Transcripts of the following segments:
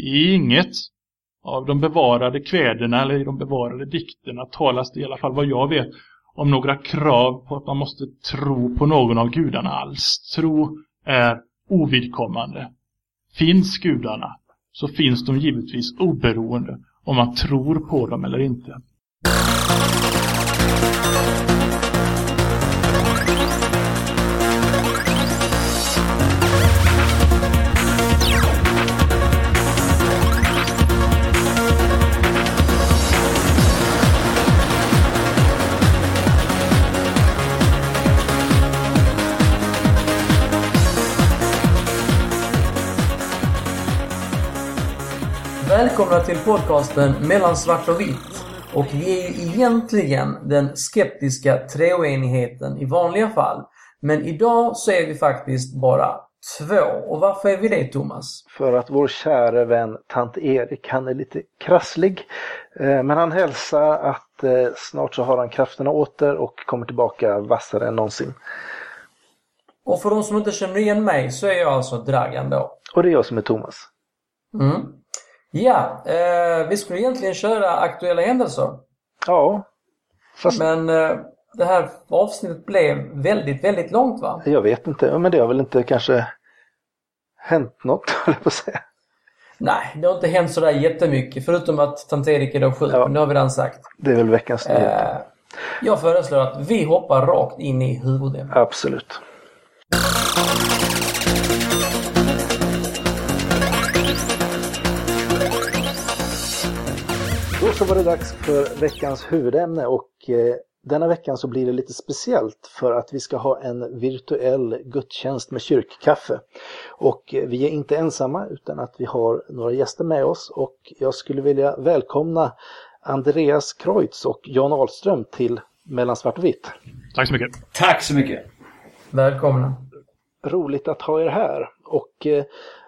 I inget av de bevarade kväderna eller i de bevarade dikterna talas det i alla fall vad jag vet om några krav på att man måste tro på någon av gudarna alls. Tro är ovidkommande. Finns gudarna så finns de givetvis oberoende om man tror på dem eller inte. Podcasten Mellan svart och vitt. Och vi är ju egentligen den skeptiska treoenigheten i vanliga fall. Men idag så är vi faktiskt bara två. Och varför är vi det Thomas? För att vår kära vän tant Erik, han är lite krasslig. Eh, Men han hälsar att eh, snart så har han krafterna åter och kommer tillbaka vassare än någonsin. Och för de som inte känner igen mig så är jag alltså Dragan då. Och det är jag som är Thomas. Mm. Ja, eh, vi skulle egentligen köra aktuella händelser. Ja, fast Men eh, det här avsnittet blev väldigt, väldigt långt va? jag vet inte. Men det har väl inte kanske hänt något, höll jag på att säga. Nej, det har inte hänt sådär jättemycket förutom att tant Erik är då sjuk, Ja. men det har vi redan sagt. Det är väl veckans nyhet. Eh, jag föreslår att vi hoppar rakt in i huvudämnet. Absolut. Så var det dags för veckans huvudämne och eh, denna veckan så blir det lite speciellt för att vi ska ha en virtuell gudstjänst med kyrkkaffe. Och eh, vi är inte ensamma utan att vi har några gäster med oss och jag skulle vilja välkomna Andreas Kreutz och Jan Ahlström till Mellan svart och vitt. Tack så mycket. Tack så mycket. Välkomna. roligt att ha er här. Och eh,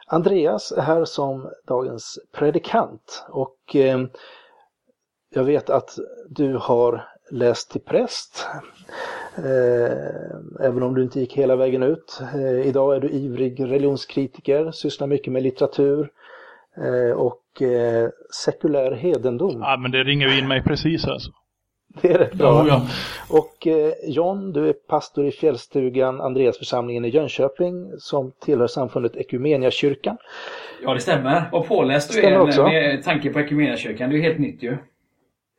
Andreas är här som dagens predikant. Och jag vet att du har läst till präst. Eh, även om du inte gick hela vägen ut. Eh, idag är du ivrig religionskritiker, sysslar mycket med litteratur eh, och sekulär hedendom. Ja, men det ringer ju in mig precis alltså. Det är rätt bra. Ja, ja. Och eh, John, du är pastor i Fjällstugan, Andreasförsamlingen i Jönköping som tillhör samfundet Ekumeniakyrkan. Ja, det stämmer. Och påläst du är också. med tanke på Equmeniakyrkan. Det är ju helt nytt ju.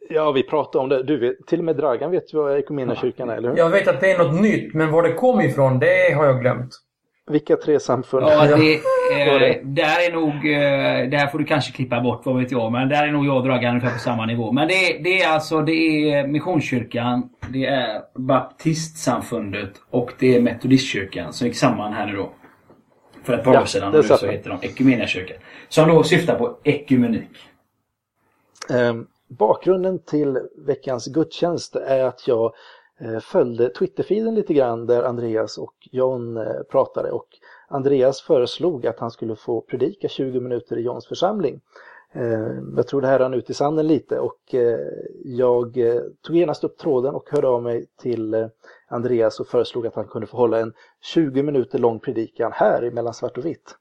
Ja, vi pratade om det. Du vet, till och med Dragan vet ju vad Ekumeniakyrkan är, eller hur? Jag vet att det är något nytt, men var det kom ifrån, det har jag glömt. Vilka tre samfund? Ja, det, eh, där är nog... Eh, där får du kanske klippa bort, vad vet jag. Men där är nog jag och Dragan ungefär på samma nivå. Men det, det är alltså det är Missionskyrkan, det är Baptistsamfundet och det är Metodistkyrkan som gick samman här nu då. För ett par Ja, år sedan. nu så heter de Equmeniakyrkan. Som då syftar på ekumenik. Ehm, bakgrunden till veckans gudstjänst är att jag eh, följde Twitterfeeden lite grann där Andreas och John eh, pratade och Andreas föreslog att han skulle få predika 20 minuter i Johns församling. Eh, jag tror det här rann ut i sanden lite och jag tog genast upp tråden och hörde av mig till Andreas och föreslog att han kunde få hålla en 20 minuter lång predikan här i Mellan svart och vitt.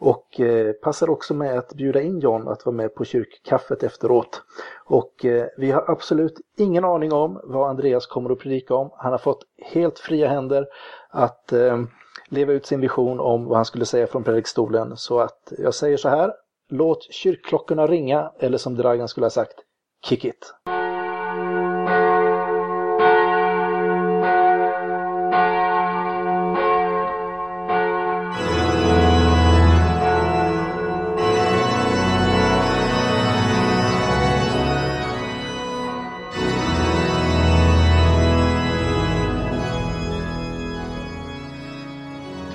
Och eh, passar också med att bjuda in John att vara med på kyrkkaffet efteråt. Och eh, vi har absolut ingen aning om vad Andreas kommer att predika om. Han har fått helt fria händer att eh, leva ut sin vision om vad han skulle säga från predikstolen. Så att jag säger så här, låt kyrkklockorna ringa, eller som Dragan skulle ha sagt, kick it.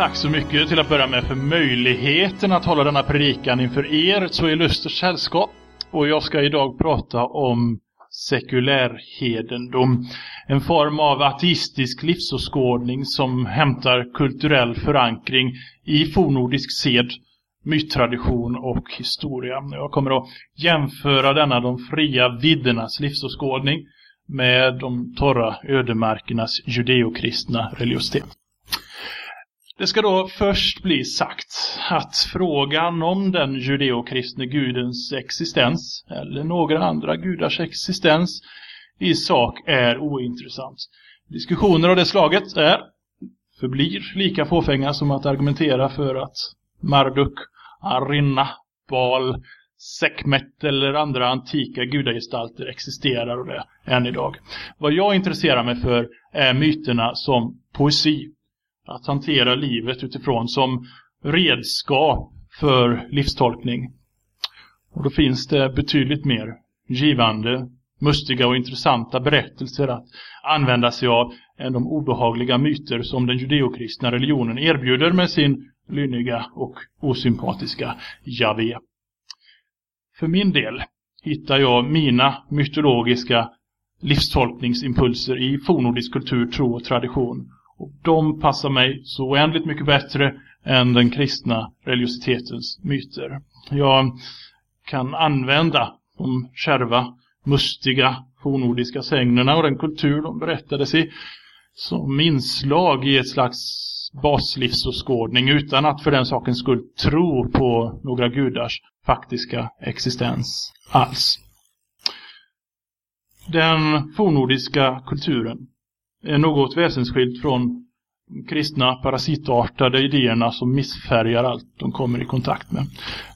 Tack så mycket till att börja med för möjligheten att hålla denna predikan inför er, så illustert sällskap. Och jag ska idag prata om sekulärhedendom. En form av ateistisk livsåskådning som hämtar kulturell förankring i fornordisk sed, myttradition och historia. Jag kommer att jämföra denna de fria viddernas livsåskådning med de torra ödemarkernas judeokristna religiositet. Det ska då först bli sagt att frågan om den judeokristne gudens existens eller några andra gudars existens i sak är ointressant. Diskussioner av det slaget är, förblir lika fåfänga som att argumentera för att Marduk, Arinna, Baal, Sekmet eller andra antika gudagestalter existerar och det än idag. Vad jag intresserar mig för är myterna som poesi. Att hantera livet utifrån som redskap för livstolkning. Och då finns det betydligt mer givande, mustiga och intressanta berättelser att använda sig av än de obehagliga myter som den judeokristna religionen erbjuder med sin lynniga och osympatiska Javé. För min del hittar jag mina mytologiska livstolkningsimpulser i fornordisk kultur, tro och tradition. Och de passar mig så oändligt mycket bättre än den kristna religiositetens myter. Jag kan använda de kärva, mustiga fornordiska sägnerna och den kultur de berättades i som inslag i ett slags baslivsåskådning utan att för den sakens skull tro på några gudars faktiska existens alls. Den fornordiska kulturen är något väsensskilt från de kristna parasitartade idéerna som missfärgar allt de kommer i kontakt med.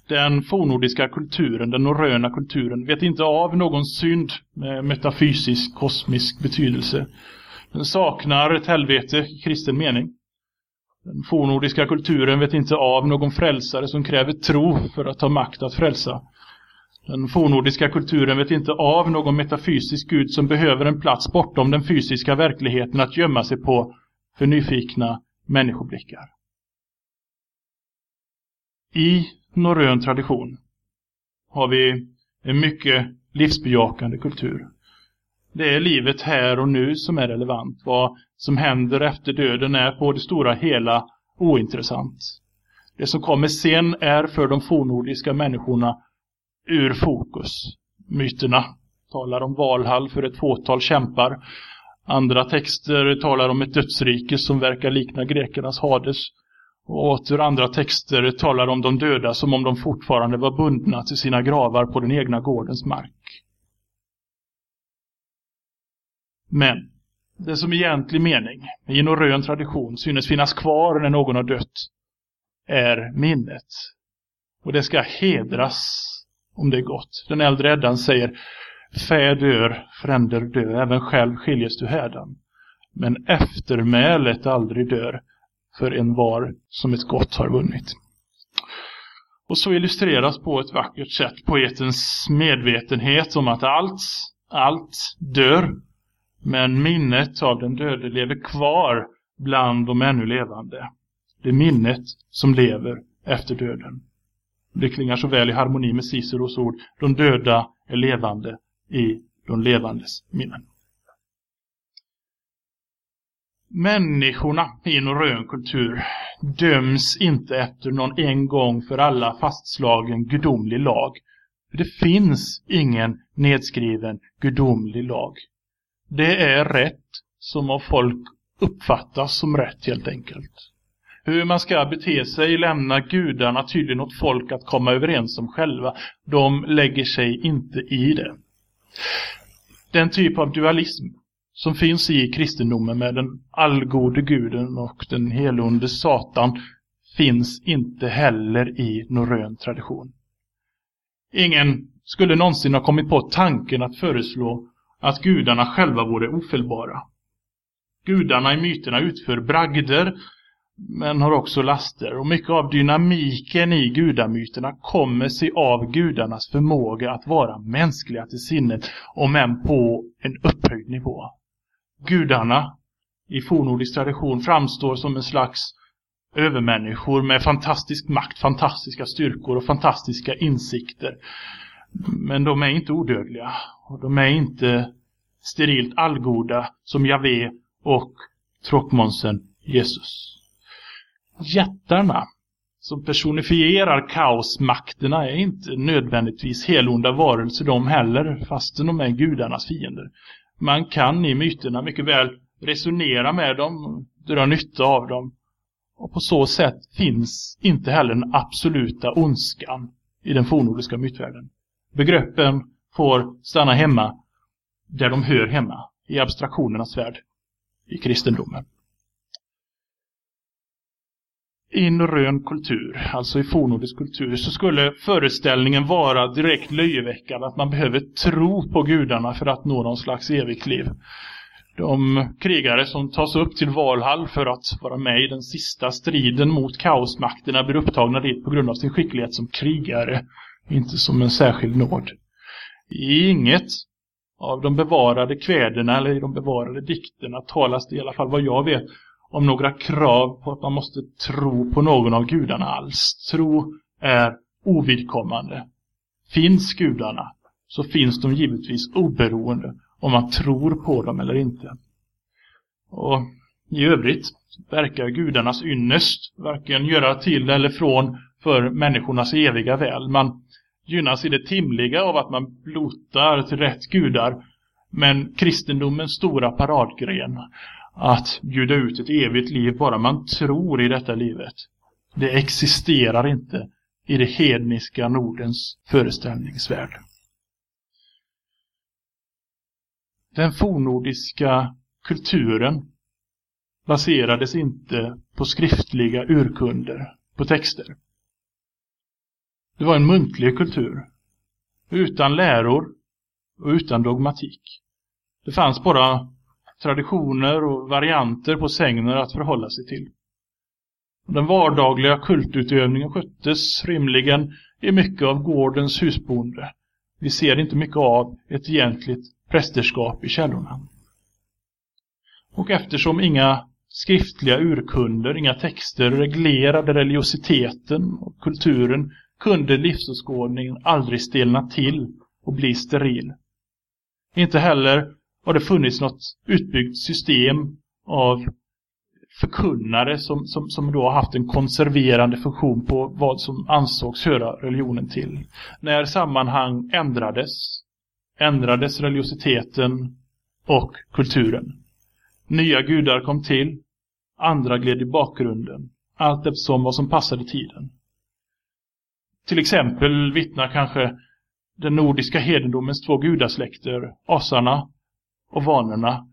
Den fornordiska kulturen, den norröna kulturen, vet inte av någon synd med metafysisk, kosmisk betydelse. Den saknar ett helvete i kristen mening. Den fornordiska kulturen vet inte av någon frälsare som kräver tro för att ha makt att frälsa. Den fornordiska kulturen vet inte av någon metafysisk gud som behöver en plats bortom den fysiska verkligheten att gömma sig på för nyfikna människoblickar. I norrön tradition har vi en mycket livsbejakande kultur. Det är livet här och nu som är relevant. Vad som händer efter döden är på det stora hela ointressant. Det som kommer sen är för de fornordiska människorna ur fokus. Myterna talar om Valhall för ett fåtal kämpar. Andra texter talar om ett dödsrike som verkar likna grekernas Hades. Och åter andra texter talar om de döda som om de fortfarande var bundna till sina gravar på den egna gårdens mark. Men det som i egentlig mening, i en norrön tradition, synes finnas kvar när någon har dött, är minnet. Och det ska hedras om det är gott. Den äldre Eddan säger Fä dör, fränder dö, även själv skiljes du hädan. Men eftermälet aldrig dör för en var som ett gott har vunnit. Och så illustreras på ett vackert sätt poetens medvetenhet om att allt, allt dör men minnet av den döde lever kvar bland de ännu levande. Det är minnet som lever efter döden. Det klingar så väl i harmoni med Ciceros ord. De döda är levande i de levandes minnen. Människorna i norrön kultur döms inte efter någon en gång för alla fastslagen gudomlig lag. Det finns ingen nedskriven gudomlig lag. Det är rätt som av folk uppfattas som rätt helt enkelt. Hur man ska bete sig lämnar gudarna tydligen åt folk att komma överens om själva. De lägger sig inte i det. Den typ av dualism som finns i kristendomen med den allgode guden och den helonde satan finns inte heller i norrön tradition. Ingen skulle någonsin ha kommit på tanken att föreslå att gudarna själva vore ofelbara. Gudarna i myterna utför bragder men har också laster och mycket av dynamiken i gudamyterna kommer sig av gudarnas förmåga att vara mänskliga till sinnet om än på en upphöjd nivå. Gudarna i fornordisk tradition framstår som en slags övermänniskor med fantastisk makt, fantastiska styrkor och fantastiska insikter. Men de är inte odödliga. Och de är inte sterilt allgoda som Javé och tråkmånsen Jesus. Jättarna som personifierar kaosmakterna är inte nödvändigtvis helonda varelser de heller, fastän de är gudarnas fiender. Man kan i myterna mycket väl resonera med dem, dra nytta av dem Och på så sätt finns inte heller den absoluta ondskan i den fornordiska mytvärlden. Begreppen får stanna hemma där de hör hemma, i abstraktionernas värld, i kristendomen. I norrön kultur, alltså i fornnordisk kultur, så skulle föreställningen vara direkt löjeväckande att man behöver tro på gudarna för att nå någon slags evigt liv. De krigare som tas upp till Valhall för att vara med i den sista striden mot kaosmakterna blir upptagna dit på grund av sin skicklighet som krigare, inte som en särskild nåd. I inget av de bevarade kväderna eller i de bevarade dikterna talas det i alla fall vad jag vet om några krav på att man måste tro på någon av gudarna alls. Tro är ovidkommande. Finns gudarna så finns de givetvis oberoende om man tror på dem eller inte. Och i övrigt verkar gudarnas ynnest varken göra till eller från för människornas eviga väl. Man gynnas i det timliga av att man blotar till rätt gudar. Men kristendomens stora paradgren, att bjuda ut ett evigt liv bara man tror i detta livet, det existerar inte i det hedniska Nordens föreställningsvärld. Den fornordiska kulturen baserades inte på skriftliga urkunder, på texter. Det var en muntlig kultur. Utan läror och utan dogmatik. Det fanns bara traditioner och varianter på sägner att förhålla sig till. Den vardagliga kultutövningen sköttes rimligen i mycket av gårdens husbonde. Vi ser inte mycket av ett egentligt prästerskap i källorna. Och eftersom inga skriftliga urkunder, inga texter reglerade religiositeten och kulturen kunde livsåskådningen aldrig stelna till och bli steril. Inte heller har det funnits något utbyggt system av förkunnare som, som, som då har haft en konserverande funktion på vad som ansågs höra religionen till. När sammanhang ändrades, ändrades religiositeten och kulturen. Nya gudar kom till, andra gled i bakgrunden, allt eftersom vad som passade tiden. Till exempel vittnar kanske den nordiska hedendomens två gudasläkter, asarna och vanorna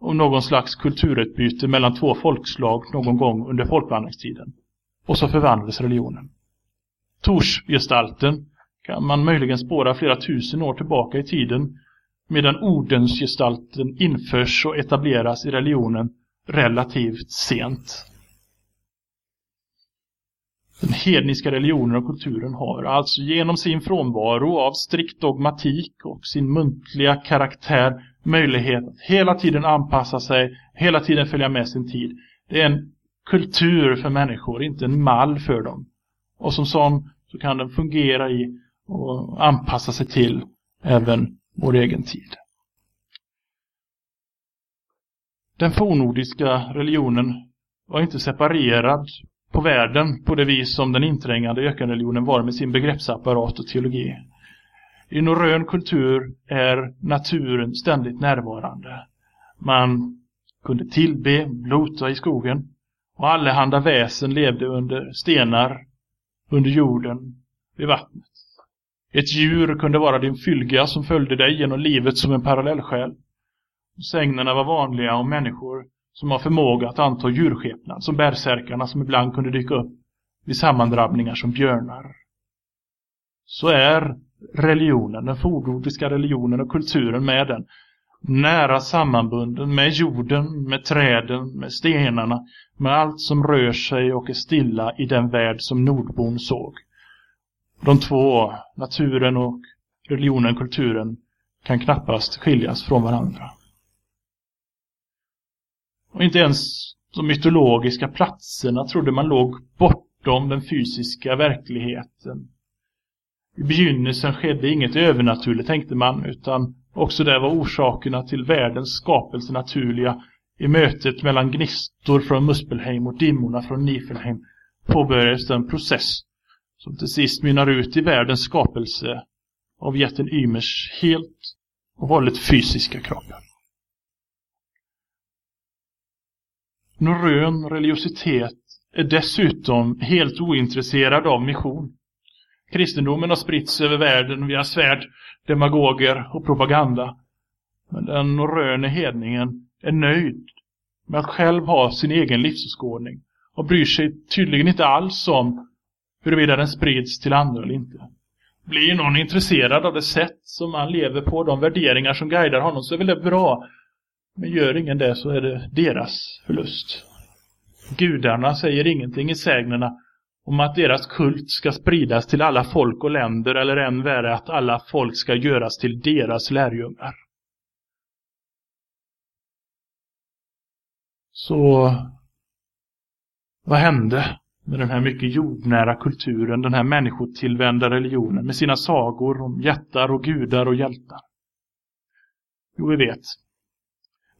och någon slags kulturutbyte mellan två folkslag någon gång under folkvandringstiden. Och så förvandlades religionen. Torsgestalten kan man möjligen spåra flera tusen år tillbaka i tiden medan ordensgestalten införs och etableras i religionen relativt sent. Den hedniska religionen och kulturen har alltså genom sin frånvaro av strikt dogmatik och sin muntliga karaktär möjlighet att hela tiden anpassa sig, hela tiden följa med sin tid. Det är en kultur för människor, inte en mall för dem. Och som sån så kan den fungera i och anpassa sig till även vår egen tid. Den fornordiska religionen var inte separerad på världen på det vis som den inträngande ökenreligionen var med sin begreppsapparat och teologi. I norrön kultur är naturen ständigt närvarande. Man kunde tillbe, blota i skogen och allehanda väsen levde under stenar, under jorden, vid vattnet. Ett djur kunde vara din fylga som följde dig genom livet som en parallellsjäl. Sägnerna var vanliga om människor som har förmåga att anta djurskepnad, som bärsärkarna som ibland kunde dyka upp vid sammandrabbningar som björnar. Så är religionen, den fornordiska religionen och kulturen med den, nära sammanbunden med jorden, med träden, med stenarna, med allt som rör sig och är stilla i den värld som Nordbon såg. De två, naturen och religionen, kulturen, kan knappast skiljas från varandra. Och inte ens de mytologiska platserna trodde man låg bortom den fysiska verkligheten. I begynnelsen skedde inget övernaturligt tänkte man, utan också där var orsakerna till världens skapelse naturliga. I mötet mellan gnistor från Muspelheim och dimmorna från Nifelheim påbörjades en process som till sist mynnar ut i världens skapelse av jätten Ymers helt och hållet fysiska kropp. Norrön religiositet är dessutom helt ointresserad av mission. Kristendomen har spritts över världen via svärd, demagoger och propaganda. Men den röne hedningen är nöjd med att själv ha sin egen livsåskådning och bryr sig tydligen inte alls om huruvida den sprids till andra eller inte. Blir någon intresserad av det sätt som man lever på, de värderingar som guidar honom, så är väl det bra. Men gör ingen det så är det deras förlust. Gudarna säger ingenting i sägnerna om att deras kult ska spridas till alla folk och länder eller än värre att alla folk ska göras till deras lärjungar. Så vad hände med den här mycket jordnära kulturen, den här människotillvända religionen med sina sagor om jättar och gudar och hjältar? Jo, vi vet.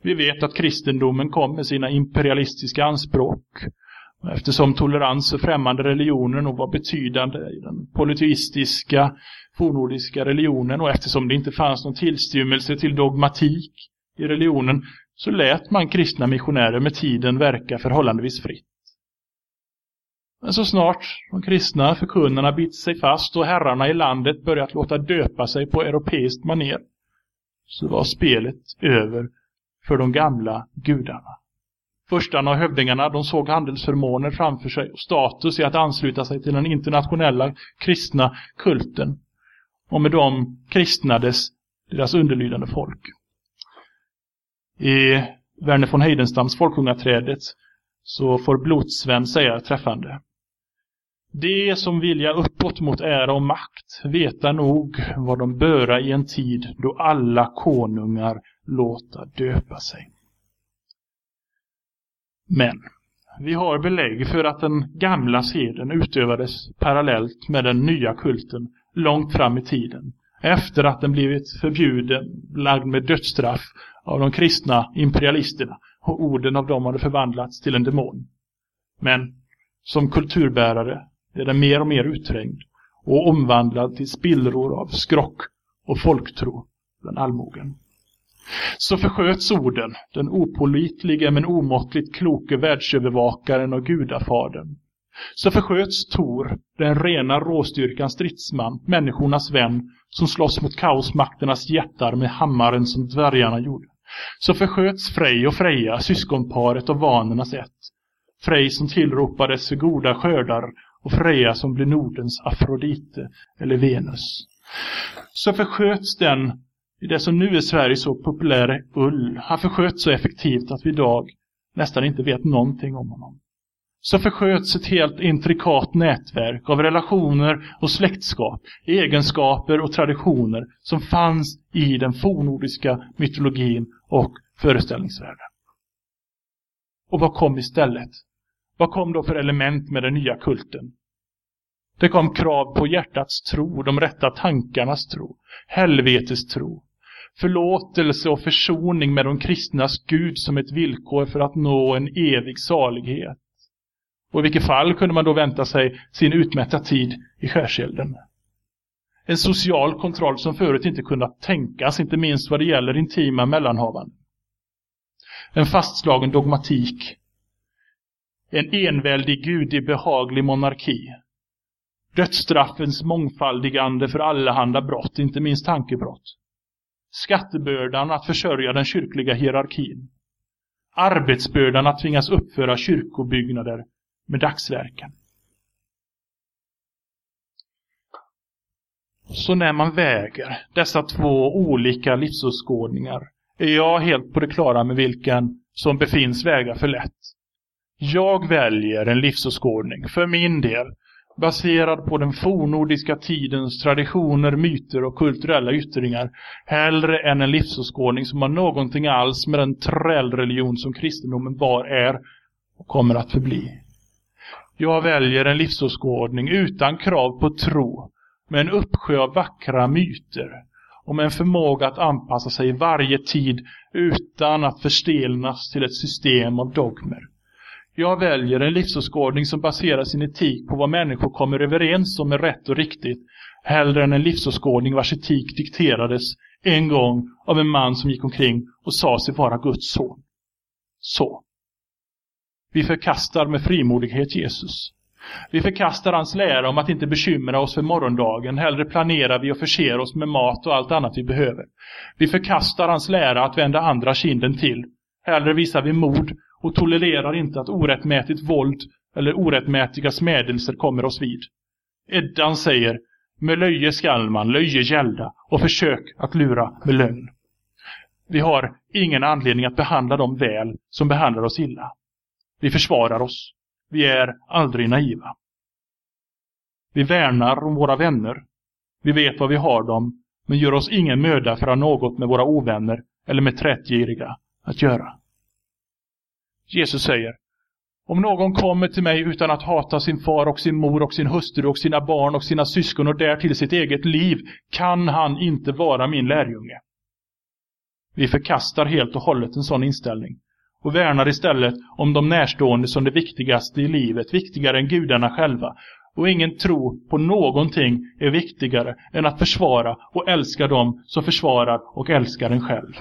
Vi vet att kristendomen kom med sina imperialistiska anspråk. Eftersom tolerans för främmande religioner nog var betydande i den polyteistiska fornordiska religionen och eftersom det inte fanns någon tillstymmelse till dogmatik i religionen så lät man kristna missionärer med tiden verka förhållandevis fritt. Men så snart de kristna förkunnarna bitit sig fast och herrarna i landet börjat låta döpa sig på europeiskt maner så var spelet över för de gamla gudarna. Förstarna och hövdingarna de såg handelsförmåner framför sig och status i att ansluta sig till den internationella kristna kulten. Och med dem kristnades deras underlydande folk. I Werner von Heidenstams Folkungaträdet så får Blodsven säga träffande. De som vilja uppåt mot ära och makt veta nog vad de böra i en tid då alla konungar låta döpa sig. Men vi har belägg för att den gamla seden utövades parallellt med den nya kulten långt fram i tiden. Efter att den blivit förbjuden, lagd med dödsstraff av de kristna imperialisterna och orden av dem hade förvandlats till en demon. Men som kulturbärare är den mer och mer utträngd och omvandlad till spillror av skrock och folktro bland allmogen. Så försköts orden, den opolitlige men omåttligt kloke världsövervakaren och gudafadern. Så försköts Tor, den rena råstyrkans stridsman, människornas vän, som slåss mot kaosmakternas jättar med hammaren som dvärgarna gjorde. Så försköts Frej och Freja, syskonparet och vanernas ett. Frej som tillropades för goda skördar och Freja som blev Nordens Afrodite eller Venus. Så försköts den i det som nu är Sverige så populära ull. Han försköts så effektivt att vi idag nästan inte vet någonting om honom. Så försköts ett helt intrikat nätverk av relationer och släktskap, egenskaper och traditioner som fanns i den fornordiska mytologin och föreställningsvärlden. Och vad kom istället? Vad kom då för element med den nya kulten? Det kom krav på hjärtats tro, de rätta tankarnas tro, helvetes tro, förlåtelse och försoning med de kristnas Gud som ett villkor för att nå en evig salighet. Och i vilket fall kunde man då vänta sig sin utmätta tid i skärselden. En social kontroll som förut inte kunnat tänkas, inte minst vad det gäller intima mellanhavanden. En fastslagen dogmatik. En enväldig gudig behaglig monarki. Dödsstraffens mångfaldigande för allehanda brott, inte minst tankebrott skattebördan att försörja den kyrkliga hierarkin, arbetsbördan att tvingas uppföra kyrkobyggnader med dagsverken. Så när man väger dessa två olika livsåskådningar är jag helt på det klara med vilken som befinns väga för lätt. Jag väljer en livsåskådning, för min del, baserad på den fornordiska tidens traditioner, myter och kulturella yttringar hellre än en livsåskådning som har någonting alls med den trällreligion som kristendomen var, är och kommer att förbli. Jag väljer en livsåskådning utan krav på tro, med en uppsjö av vackra myter och med en förmåga att anpassa sig i varje tid utan att förstelnas till ett system av dogmer. Jag väljer en livsåskådning som baserar sin etik på vad människor kommer överens om är rätt och riktigt, hellre än en livsåskådning vars etik dikterades en gång av en man som gick omkring och sa sig vara Guds son. Så. Vi förkastar med frimodighet Jesus. Vi förkastar hans lära om att inte bekymra oss för morgondagen. Hellre planerar vi och förser oss med mat och allt annat vi behöver. Vi förkastar hans lära att vända andra kinden till. Hellre visar vi mod och tolererar inte att orättmätigt våld eller orättmätiga smädelser kommer oss vid. Eddan säger med löje skall man löje gälda och försök att lura med lögn. Vi har ingen anledning att behandla dem väl som behandlar oss illa. Vi försvarar oss. Vi är aldrig naiva. Vi värnar om våra vänner. Vi vet vad vi har dem, men gör oss ingen möda för att ha något med våra ovänner eller med trättgiriga att göra. Jesus säger, om någon kommer till mig utan att hata sin far och sin mor och sin hustru och sina barn och sina syskon och därtill sitt eget liv, kan han inte vara min lärjunge. Vi förkastar helt och hållet en sån inställning och värnar istället om de närstående som det viktigaste i livet, viktigare än gudarna själva. Och ingen tro på någonting är viktigare än att försvara och älska dem som försvarar och älskar en själv.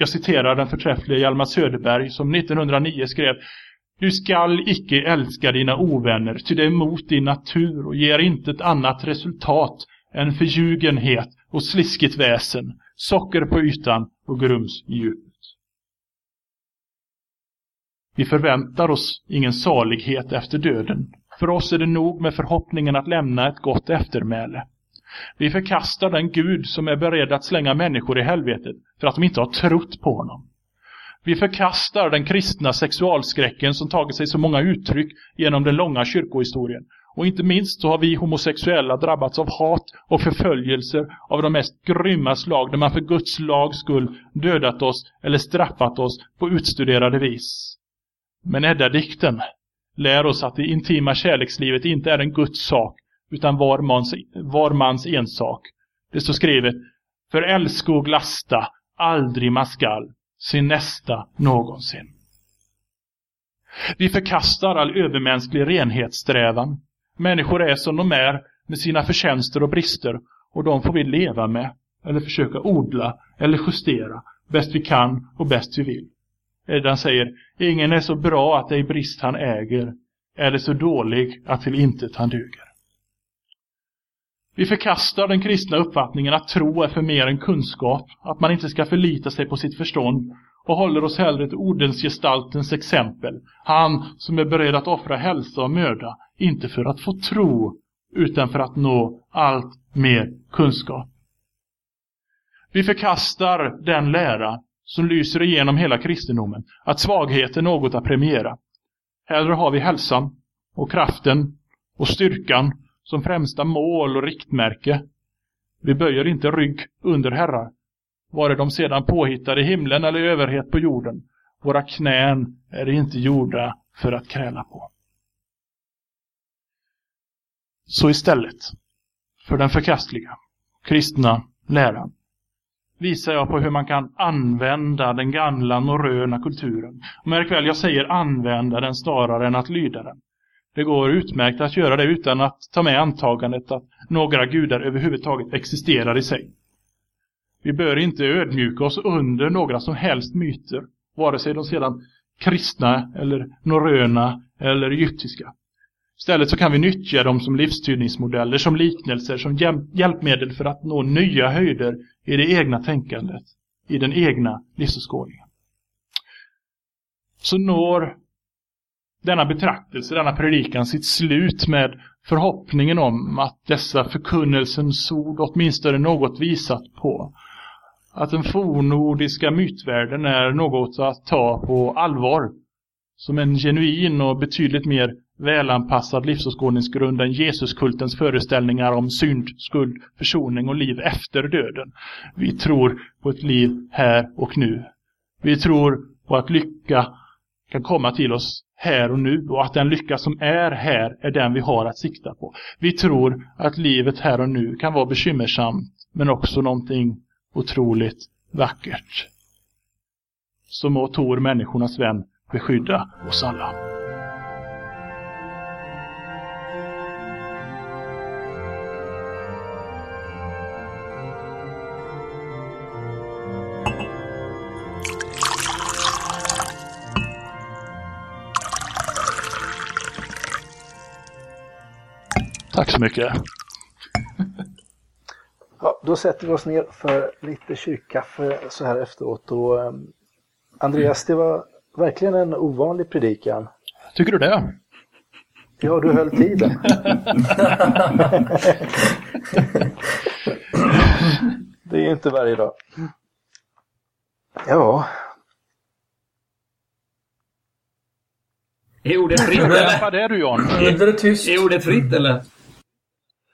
Jag citerar den förträffliga Hjalmar Söderberg som 1909 skrev Du skall icke älska dina ovänner, ty det är mot din natur och ger inte ett annat resultat än förljugenhet och sliskigt väsen, socker på ytan och grums i djupet. Vi förväntar oss ingen salighet efter döden. För oss är det nog med förhoppningen att lämna ett gott eftermäle. Vi förkastar den Gud som är beredd att slänga människor i helvetet för att de inte har trott på honom. Vi förkastar den kristna sexualskräcken som tagit sig så många uttryck genom den långa kyrkohistorien. Och inte minst så har vi homosexuella drabbats av hat och förföljelser av de mest grymma slag där man för Guds lags skull dödat oss eller straffat oss på utstuderade vis. Men Edda-dikten lär oss att det intima kärlekslivet inte är en Guds sak utan var mans, var mans ensak. Det står skrivet För älska och glasta aldrig man skall sin nästa någonsin. Vi förkastar all övermänsklig renhetssträvan. Människor är som de är med sina förtjänster och brister och de får vi leva med eller försöka odla eller justera bäst vi kan och bäst vi vill. Edan säger, ingen är så bra att det är brist han äger, eller så dålig att till intet han duger. Vi förkastar den kristna uppfattningen att tro är för mer än kunskap, att man inte ska förlita sig på sitt förstånd och håller oss hellre till ordensgestaltens exempel. Han som är beredd att offra hälsa och möda, inte för att få tro, utan för att nå allt mer kunskap. Vi förkastar den lära som lyser igenom hela kristendomen, att svaghet är något att premiera. Hellre har vi hälsan och kraften och styrkan som främsta mål och riktmärke. Vi böjer inte rygg under herrar, vare de sedan påhittade i himlen eller i överhet på jorden. Våra knän är inte gjorda för att kräla på. Så istället för den förkastliga kristna läran visar jag på hur man kan använda den gamla norröna kulturen. märk väl, jag säger använda den snarare än att lyda den. Det går utmärkt att göra det utan att ta med antagandet att några gudar överhuvudtaget existerar i sig. Vi bör inte ödmjuka oss under några som helst myter, vare sig de sedan kristna eller norröna eller egyptiska. Istället så kan vi nyttja dem som livstydningsmodeller, som liknelser, som hjälpmedel för att nå nya höjder i det egna tänkandet, i den egna livsåskådningen. Så når denna betraktelse, denna predikan sitt slut med förhoppningen om att dessa förkunnelsens ord åtminstone något visat på att den fornordiska mytvärlden är något att ta på allvar som en genuin och betydligt mer välanpassad livsåskådningsgrund än Jesuskultens föreställningar om synd, skuld, försoning och liv efter döden. Vi tror på ett liv här och nu. Vi tror på att lycka kan komma till oss här och nu och att den lycka som är här är den vi har att sikta på. Vi tror att livet här och nu kan vara bekymmersamt men också någonting otroligt vackert. Så må Tor, människornas vän, beskydda oss alla. Tack så mycket. Ja, då sätter vi oss ner för lite kyrkkaffe så här efteråt. Och, um, Andreas, det var verkligen en ovanlig predikan. Tycker du det? Ja, du höll tiden. det är inte varje dag. Ja. Är ordet fritt eller? Vad är du John? Är det tyst? Är ordet fritt eller?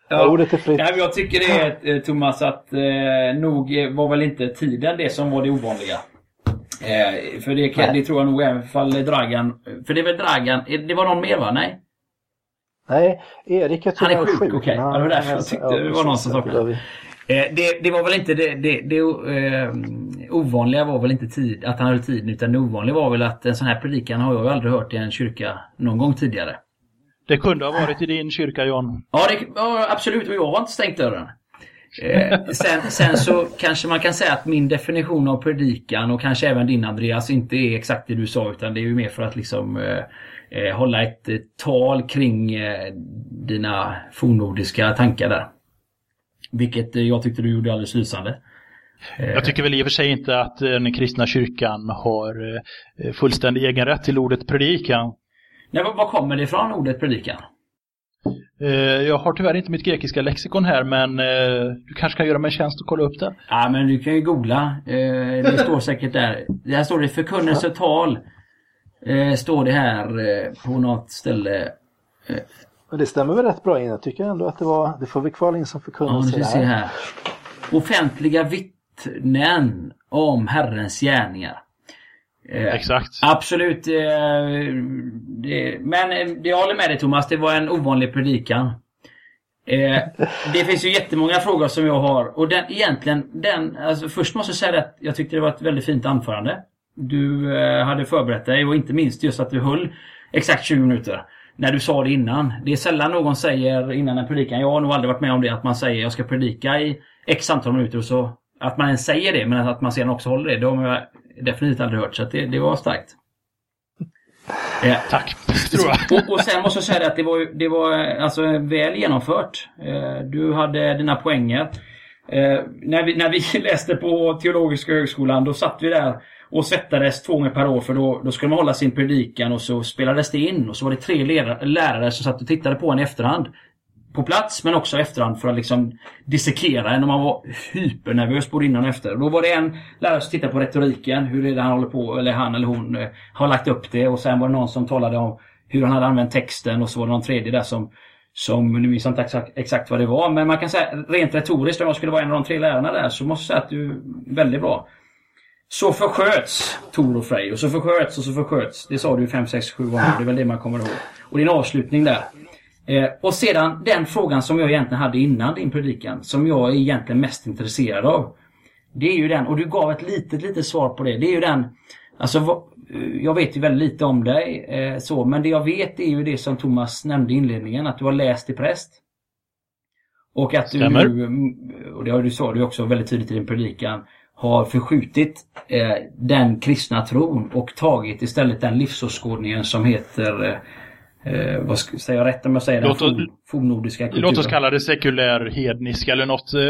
Ja, ordet är fritt. Nej, men jag tycker det är eh, Thomas att eh, nog var väl inte tiden det som var det ovanliga. Eh, för det, kan, det tror jag nog även fall Dragan. För det är väl Dragan. Det var någon mer va? Nej? Nej, Erik är Han är sjuk, sjuk. okej. Ja, det var därför jag tyckte det var någon som sa Eh, det, det var väl inte det, det, det eh, ovanliga var väl inte tid, att han höll tiden utan det ovanliga var väl att en sån här predikan har jag aldrig hört i en kyrka någon gång tidigare. Det kunde ha varit i din kyrka John. Ja, det, ja absolut jag har inte stängt dörren. Eh, sen, sen så kanske man kan säga att min definition av predikan och kanske även din Andreas inte är exakt det du sa utan det är ju mer för att liksom eh, eh, hålla ett eh, tal kring eh, dina fornnordiska tankar där. Vilket eh, jag tyckte du gjorde alldeles lysande. Jag tycker väl i och för sig inte att den kristna kyrkan har fullständig egen rätt till ordet predikan. Nej, var, kommer det ifrån ordet predikan? Eh, Jag har tyvärr inte mitt grekiska lexikon här men eh, du kanske kan göra mig en tjänst och kolla upp det. Ja, men du kan ju googla. Eh, det står säkert där. Där står det förkunnelsetal. Eh, står det här på något ställe. Men det stämmer väl rätt bra in. Jag tycker ändå att det var, det får vi kvala in som Ja, förkunnelse vi se här. Offentliga vittnen om Herrens gärningar. Eh, Exakt. Absolut. Eh, det, men eh, det jag håller med dig Thomas, det var en ovanlig predikan. Eh, det finns ju jättemånga frågor som jag har och den egentligen, den, alltså först måste jag säga att jag tyckte det var ett väldigt fint anförande. Du eh, hade förberett dig och inte minst just att du höll exakt 20 minuter. När du sa det innan. Det är sällan någon säger innan en predikan, jag har nog aldrig varit med om det, att man säger jag ska predika i x antal minuter och så att man ens säger det men att man sedan också håller det. Man definitivt aldrig hört så att det, det var starkt. Eh, Tack, tror jag. och, och sen måste jag säga att det var, det var alltså, väl genomfört. Eh, du hade dina poänger. Eh, när, vi, när vi läste på Teologiska högskolan då satt vi där och svettades två gånger per år för då, då skulle man hålla sin predikan och så spelades det in och så var det tre lärare som satt och tittade på en i efterhand. På plats men också i efterhand för att liksom dissekera en och man var hypernervös både innan och efter. Och Då var det en lärare som tittade på retoriken, hur är det han håller på, eller han eller hon eh, har lagt upp det och sen var det någon som talade om hur han hade använt texten och så var det någon tredje där som som, nu minns jag inte exakt, exakt vad det var, men man kan säga rent retoriskt om jag skulle vara en av de tre lärarna där så måste jag säga att du är väldigt bra. Så försköts Tor och Frej och så försköts och så försköts. Det sa du 5, 6, 7 gånger. Det är väl det man kommer ihåg. Och din avslutning där. Eh, och sedan den frågan som jag egentligen hade innan din predikan. Som jag är egentligen mest intresserad av. Det är ju den, och du gav ett litet, litet svar på det. Det är ju den, alltså vad, eh, jag vet ju väldigt lite om dig eh, så, men det jag vet är ju det som Thomas nämnde i inledningen, att du har läst till präst. Och att Stämmer. du, och det har du sa du också väldigt tydligt i din predikan, har förskjutit eh, den kristna tron och tagit istället den livsåskådningen som heter eh, vad ska, säger jag rätt om jag säger Låt den oss- fornnordiska kulturen? Låt oss kalla det sekulär hednisk eller något eh,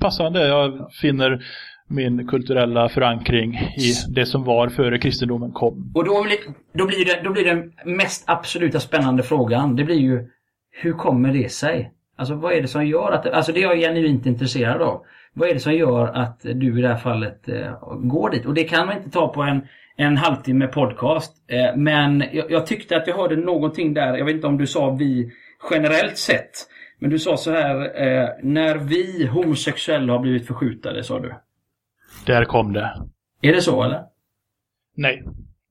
passande. Jag finner min kulturella förankring i det som var före kristendomen kom. Och då blir, då, blir det, då blir den mest absoluta spännande frågan, det blir ju hur kommer det sig? Alltså vad är det som gör att, alltså det är jag genuint intresserad av. Vad är det som gör att du i det här fallet eh, går dit? Och det kan man inte ta på en, en halvtimme podcast. Eh, men jag, jag tyckte att jag hörde någonting där, jag vet inte om du sa vi generellt sett. Men du sa så här, eh, när vi homosexuella har blivit förskjutade, sa du. Där kom det. Är det så eller? Nej.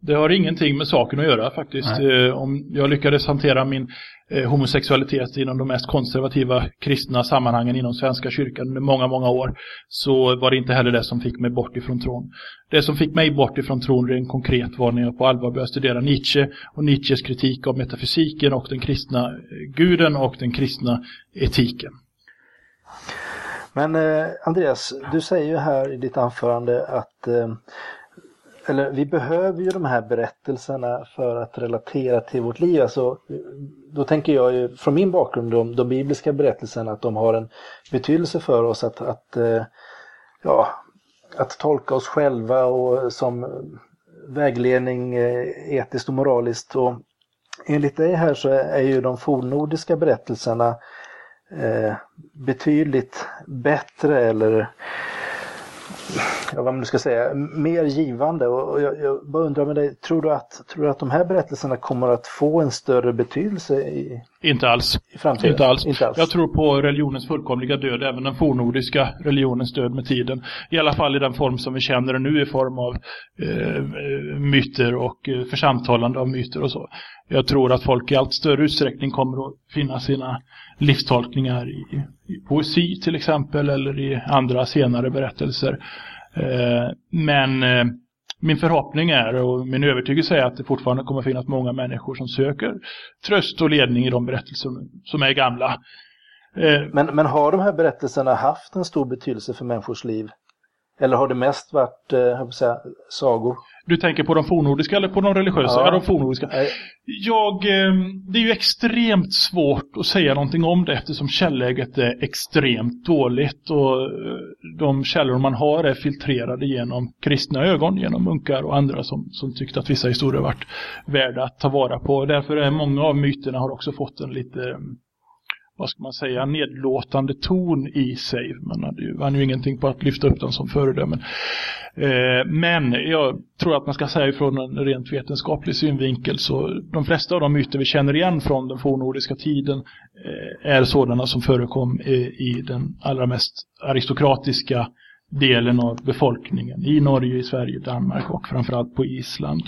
Det har ingenting med saken att göra faktiskt. Nej. Eh, Om jag lyckades hantera min eh, homosexualitet inom de mest konservativa kristna sammanhangen inom Svenska kyrkan under många, många år så var det inte heller det som fick mig bort ifrån tron. Det som fick mig bort ifrån tron rent konkret var när jag på allvar började studera Nietzsche och Nietzsches kritik av metafysiken och den kristna eh, guden och den kristna etiken. Men eh, Andreas, du säger ju här i ditt anförande att eh, eller vi behöver ju de här berättelserna för att relatera till vårt liv. Alltså, då tänker jag ju från min bakgrund, de, de bibliska berättelserna, att de har en betydelse för oss att, att, eh, ja, att tolka oss själva och som vägledning eh, etiskt och moraliskt. Och enligt dig här så är ju de fornnordiska berättelserna eh, betydligt bättre eller ja, vad man nu ska säga, mer givande. Och jag, jag bara undrar med dig, tror du, att, tror du att de här berättelserna kommer att få en större betydelse i, inte alls. i framtiden? Inte alls. Inte alls. Jag tror på religionens fullkomliga död, även den fornordiska religionens död med tiden. I alla fall i den form som vi känner den nu i form av eh, myter och eh, församtalande av myter och så. Jag tror att folk i allt större utsträckning kommer att finna sina livstolkningar i, i poesi till exempel eller i andra senare berättelser. Eh, men eh, min förhoppning är och min övertygelse är att det fortfarande kommer finnas många människor som söker tröst och ledning i de berättelser som är gamla. Eh, men, men har de här berättelserna haft en stor betydelse för människors liv? Eller har det mest varit, jag säga, sagor? Du tänker på de fornordiska eller på de religiösa? Ja, ja de fornordiska. Jag, det är ju extremt svårt att säga någonting om det eftersom källäget är extremt dåligt och de källor man har är filtrerade genom kristna ögon, genom munkar och andra som, som tyckte att vissa historier varit värda att ta vara på. Därför är många av myterna har också fått en lite vad ska man säga, nedlåtande ton i sig. Man hade ju, vann ju ingenting på att lyfta upp den som föredömen. Eh, men jag tror att man ska säga från en rent vetenskaplig synvinkel så de flesta av de myter vi känner igen från den fornordiska tiden eh, är sådana som förekom i, i den allra mest aristokratiska delen av befolkningen i Norge, i Sverige, Danmark och framförallt på Island.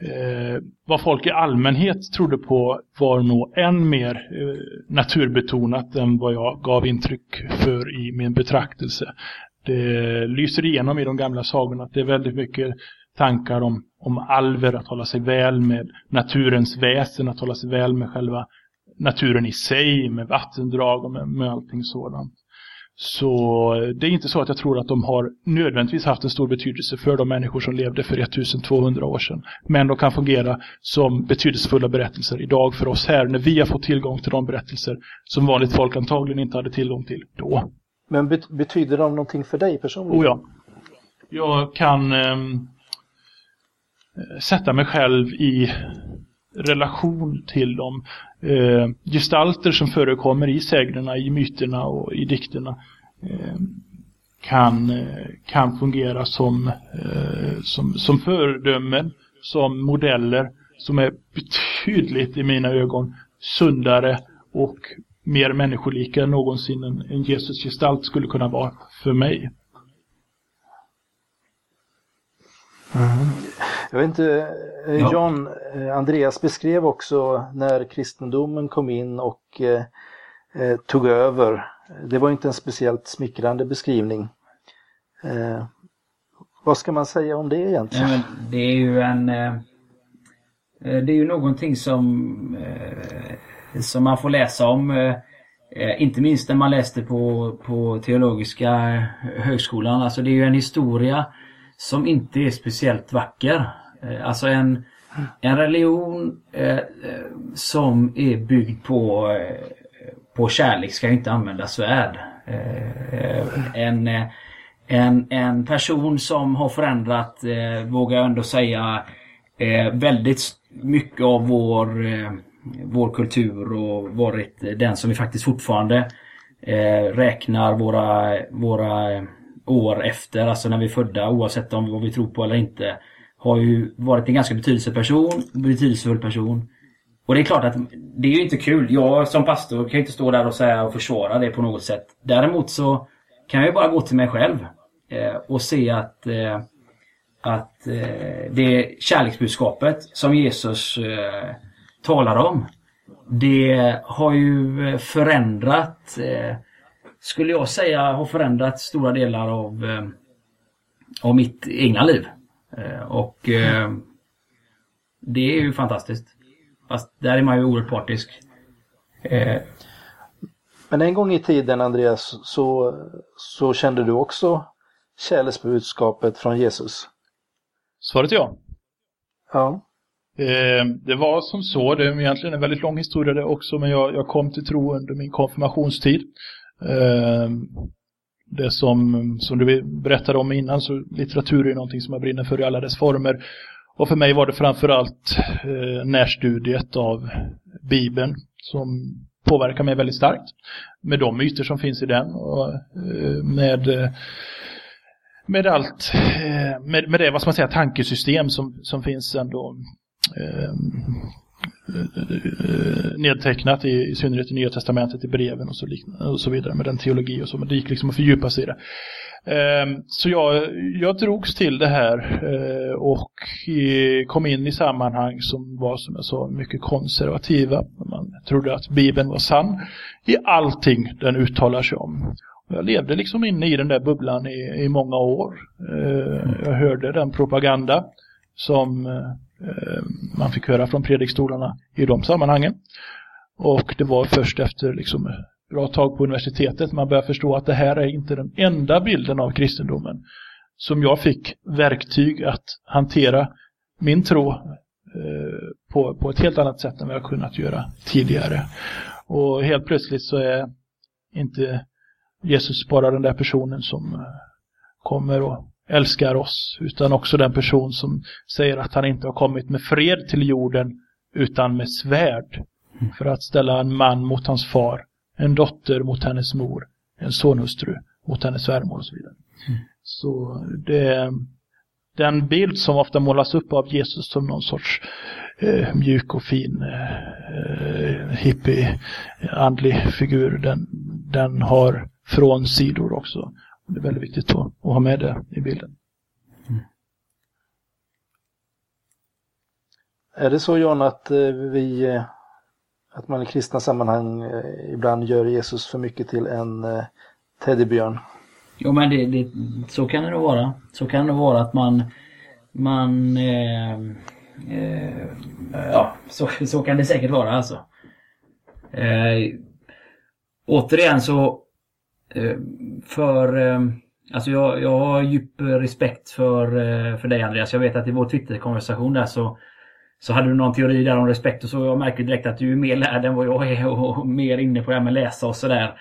Eh, vad folk i allmänhet trodde på var nog än mer eh, naturbetonat än vad jag gav intryck för i min betraktelse. Det lyser igenom i de gamla sagorna att det är väldigt mycket tankar om, om alver, att hålla sig väl med naturens väsen, att hålla sig väl med själva naturen i sig, med vattendrag och med, med allting sådant. Så det är inte så att jag tror att de har nödvändigtvis haft en stor betydelse för de människor som levde för 1200 år sedan. Men de kan fungera som betydelsefulla berättelser idag för oss här när vi har fått tillgång till de berättelser som vanligt folk antagligen inte hade tillgång till då. Men betyder de någonting för dig personligen? Oh ja. Jag kan eh, sätta mig själv i relation till de Eh, gestalter som förekommer i sägnerna, i myterna och i dikterna eh, kan, eh, kan fungera som, eh, som, som föredömen, som modeller som är betydligt i mina ögon sundare och mer människolika än någonsin en, en Jesus gestalt skulle kunna vara för mig. Mm. Jag vet inte, eh, John. Eh, Andreas beskrev också när kristendomen kom in och eh, eh, tog över. Det var inte en speciellt smickrande beskrivning. Eh, vad ska man säga om det egentligen? Ja, det är ju en... Eh, det är ju någonting som, som man får läsa om. inte minst när man läste på, på Teologiska högskolan. Alltså det är ju en historia som inte är speciellt vacker. Eh, alltså en, en religion eh, eh, som är byggd på, eh, på kärlek ska inte använda svärd. Eh, en, eh, en, en person som har förändrat, eh, vågar jag ändå säga, eh, väldigt mycket av vår, vår kultur och varit den som vi faktiskt fortfarande räknar våra, våra år efter, alltså när vi är födda oavsett om vad vi tror på eller inte. Har ju varit en ganska betydelsefull person, betydelsefull person. Och det är klart att det är ju inte kul. Jag som pastor kan ju inte stå där och säga och försvara det på något sätt. Däremot så kan jag ju bara gå till mig själv eh, och se att, eh, att eh, det kärleksbudskapet som Jesus eh, talar om det har ju förändrat eh, skulle jag säga har förändrat stora delar av, eh, av mitt egna liv. Eh, och eh, det är ju fantastiskt. Fast där är man ju oerhört partisk. Men en gång i tiden Andreas så, så kände du också kärleksbudskapet från Jesus? Svaret är ja. Ja. Eh, det var som så, det är egentligen en väldigt lång historia det också, men jag, jag kom till tro under min konfirmationstid. Eh, det som, som du berättade om innan, så litteratur är någonting som jag brinner för i alla dess former. Och för mig var det framförallt eh, närstudiet av Bibeln som påverkar mig väldigt starkt. Med de myter som finns i den och eh, med eh, med allt, eh, med, med det, vad ska man säga, tankesystem som, som finns ändå eh, Eh, nedtecknat i, i synnerhet i Nya Testamentet, i breven och så, och så vidare med den teologi och så, men det gick liksom att fördjupa sig i det. Ehm, så jag, jag drogs till det här eh, och kom in i sammanhang som var som jag sa mycket konservativa. Man trodde att Bibeln var sann i allting den uttalar sig om. Jag levde liksom inne i den där bubblan i, i många år. Eh, jag hörde den propaganda som eh, Eh, man fick höra från predikstolarna i de sammanhangen. Och det var först efter liksom bra tag på universitetet man började förstå att det här är inte den enda bilden av kristendomen som jag fick verktyg att hantera min tro eh, på, på ett helt annat sätt än vad jag kunnat göra tidigare. Och helt plötsligt så är inte Jesus bara den där personen som eh, kommer och älskar oss, utan också den person som säger att han inte har kommit med fred till jorden utan med svärd för att ställa en man mot hans far, en dotter mot hennes mor, en sonhustru mot hennes svärmor och så vidare. Mm. Så det den bild som ofta målas upp av Jesus som någon sorts eh, mjuk och fin eh, hippie andlig figur, den, den har från sidor också. Det är väldigt viktigt att, att ha med det i bilden. Mm. Är det så John att eh, vi eh, att man i kristna sammanhang eh, ibland gör Jesus för mycket till en teddybjörn? Jo men det, det, så kan det nog vara. Så kan det vara att man man eh, eh, ja, så, så kan det säkert vara alltså. Eh, återigen så Eh, för eh, Alltså jag, jag har djup respekt för, eh, för dig Andreas. Jag vet att i vår Twitter-konversation där så så hade du någon teori där om respekt och så jag märker direkt att du är mer lärd än vad jag är och mer inne på det här med läsa och sådär.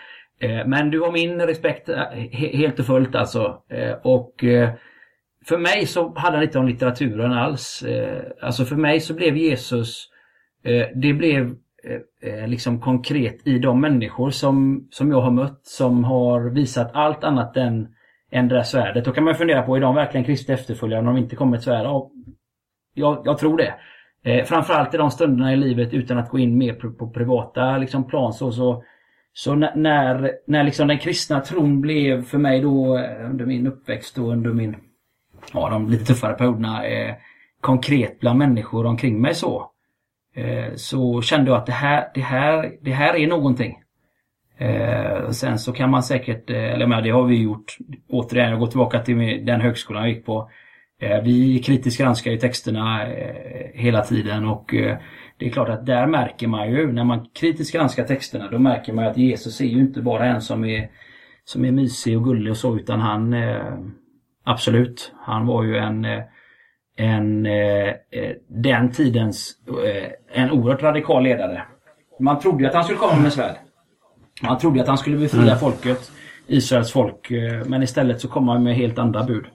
Men du har min respekt helt och fullt alltså. Och för mig så handlar det inte om litteraturen alls. Alltså för mig så blev Jesus Det blev Eh, eh, liksom konkret i de människor som, som jag har mött som har visat allt annat än, än det där svärdet. Då kan man fundera på, är de verkligen Kristi efterföljare när de inte kommer ett svärd? Ja, jag, jag tror det. Eh, framförallt i de stunderna i livet utan att gå in mer på, på privata liksom, plan så, så, så när, när liksom den kristna tron blev för mig då eh, under min uppväxt och under min, ja de lite tuffare perioderna, eh, konkret bland människor omkring mig så. Eh, så kände jag att det här, det här, det här är någonting. Eh, sen så kan man säkert, eh, eller men det har vi gjort, återigen, jag går tillbaka till den högskolan jag gick på. Eh, vi kritiskt granskar ju texterna hela tiden och det är klart att där märker man ju, när man kritiskt granskar texterna, då märker man att Jesus är ju inte bara en som är, som är mysig och gullig och så, utan han Absolut, han var ju en en, eh, eh, den tidens eh, en oerhört radikal ledare. Man trodde ju att han skulle komma med svärd. Man trodde att han skulle befria mm. folket, Israels folk, eh, men istället så kom han med helt andra bud.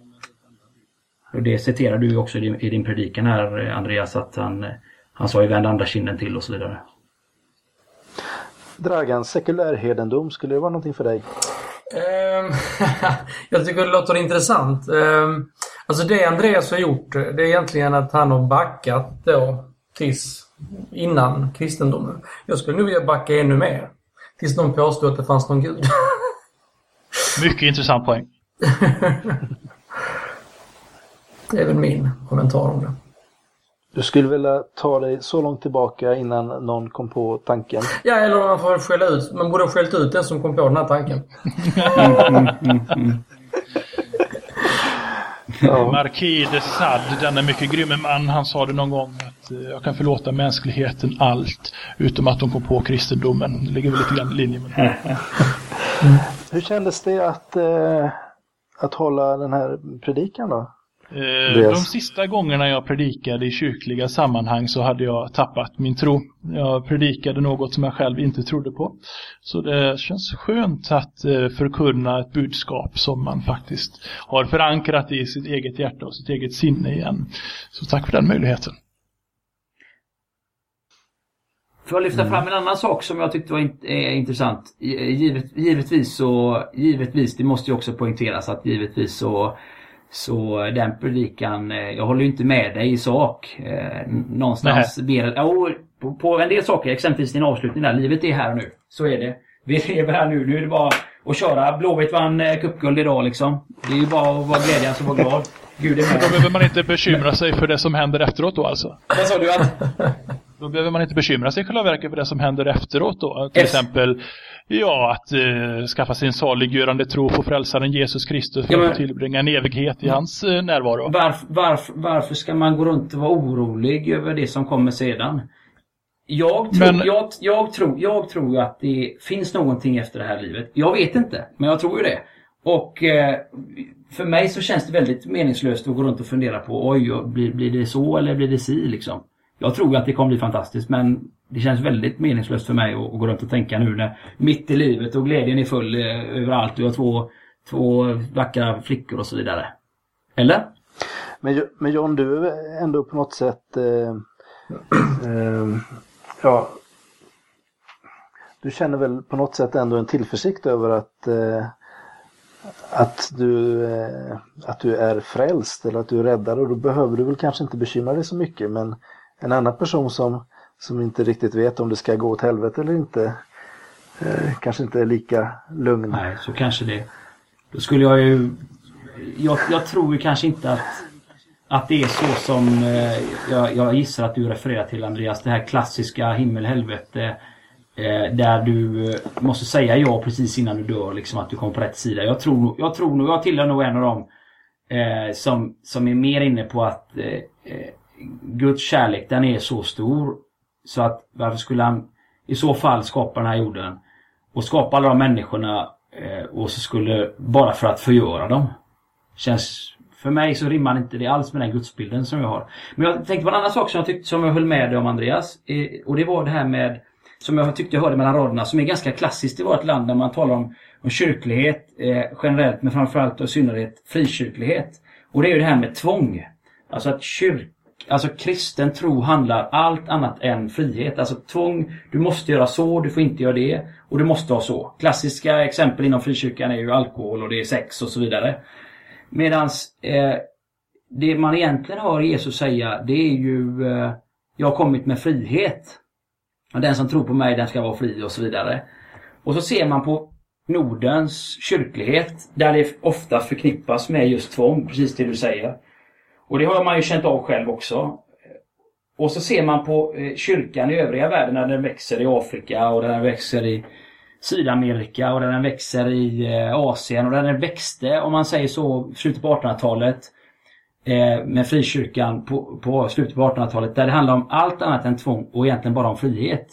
Och det citerar du också i din, i din predikan här Andreas, att han, han sa ju vänd andra kinden till och så vidare. Dragan, sekulärhedendom, skulle det vara någonting för dig? Um, jag tycker det låter intressant. Alltså det Andreas har gjort, det är egentligen att han har backat då tills innan kristendomen. Jag skulle nog vilja backa ännu mer. Tills någon påstod att det fanns någon gud. Mycket intressant poäng. det är väl min kommentar om det. Du skulle vilja ta dig så långt tillbaka innan någon kom på tanken? Ja, eller man får skälla ut. Man borde ha skällt ut den som kom på den här tanken. Mm, mm, mm, mm. Ja. Marquis de Sade, denne mycket grymme man, han sa det någon gång att eh, jag kan förlåta mänskligheten allt utom att de kom på kristendomen. Det ligger väl lite grann i linje med det. Hur kändes det att, eh, att hålla den här predikan då? Eh, de sista gångerna jag predikade i kyrkliga sammanhang så hade jag tappat min tro. Jag predikade något som jag själv inte trodde på. Så det känns skönt att eh, förkunna ett budskap som man faktiskt har förankrat i sitt eget hjärta och sitt eget sinne igen. Så tack för den möjligheten. Får jag lyfta fram en annan sak som jag tyckte var är intressant? Givet, givetvis så, givetvis, det måste ju också poängteras att givetvis så så den predikan, eh, jag håller ju inte med dig i sak. Eh, någonstans ber, oh, på, på en del saker, exempelvis din avslutning där, livet är här och nu. Så är det. Vi lever här nu. Nu är det bara att köra. Blåvitt vann eh, cupguld idag liksom. Det är ju bara att vara glädjande och vara glad. Gud är med. Då behöver man inte bekymra sig för det som händer efteråt då alltså? Vad sa du? Att... Då behöver man inte bekymra sig i själva verket för det som händer efteråt då. Till yes. exempel Ja, att eh, skaffa sin saliggörande tro på frälsaren Jesus Kristus för ja, men, att tillbringa en evighet i hans eh, närvaro. Varf, varf, varför ska man gå runt och vara orolig över det som kommer sedan? Jag tror, men, jag, jag, tror, jag tror att det finns någonting efter det här livet. Jag vet inte, men jag tror ju det. Och eh, för mig så känns det väldigt meningslöst att gå runt och fundera på oj, blir, blir det så eller blir det si liksom. Jag tror att det kommer bli fantastiskt men det känns väldigt meningslöst för mig att, gå runt och tänka nu när mitt i livet och glädjen är full eh, överallt jag har två, två vackra flickor och så vidare. Eller? Men, men John, du är ändå på något sätt eh, eh, ja, du känner väl på något sätt ändå en tillförsikt över att eh, att du, eh, att du är frälst eller att du är räddad och då behöver du väl kanske inte bekymra dig så mycket men en annan person som, som inte riktigt vet om det ska gå åt helvete eller inte eh, kanske inte är lika lugn. Nej, så kanske det. Då skulle jag ju... Jag, jag tror ju kanske inte att, att det är så som eh, jag, jag gissar att du refererar till Andreas. Det här klassiska himmel-helvete. Eh, där du eh, måste säga ja precis innan du dör, liksom att du kommer på rätt sida. Jag tror, jag tror nog, jag tillhör nog en av dem eh, som, som är mer inne på att eh, eh Guds kärlek den är så stor så att varför skulle han i så fall skapa den här jorden och skapa alla de människorna eh, och så skulle bara för att förgöra dem. Känns för mig så rimmar inte det alls med den gudsbilden som jag har. Men jag tänkte på en annan sak som jag tyckte som jag höll med dig om Andreas. Eh, och det var det här med som jag tyckte jag hörde mellan raderna som är ganska klassiskt i vårt land när man talar om, om kyrklighet eh, generellt men framförallt och i synnerhet frikyrklighet. Och det är ju det här med tvång. Alltså att kyrk, Alltså kristen tro handlar allt annat än frihet. Alltså tvång, du måste göra så, du får inte göra det och du måste ha så. Klassiska exempel inom frikyrkan är ju alkohol och det är sex och så vidare. Medans eh, det man egentligen hör Jesus säga det är ju eh, Jag har kommit med frihet. Och den som tror på mig den ska vara fri och så vidare. Och så ser man på Nordens kyrklighet där det ofta förknippas med just tvång, precis det du säger. Och det har man ju känt av själv också. Och så ser man på eh, kyrkan i övriga världen när den växer i Afrika och där den växer i Sydamerika och där den växer i eh, Asien och där den växte, om man säger så, slutet på 1800-talet eh, med frikyrkan på, på slutet på 1800-talet där det handlar om allt annat än tvång och egentligen bara om frihet.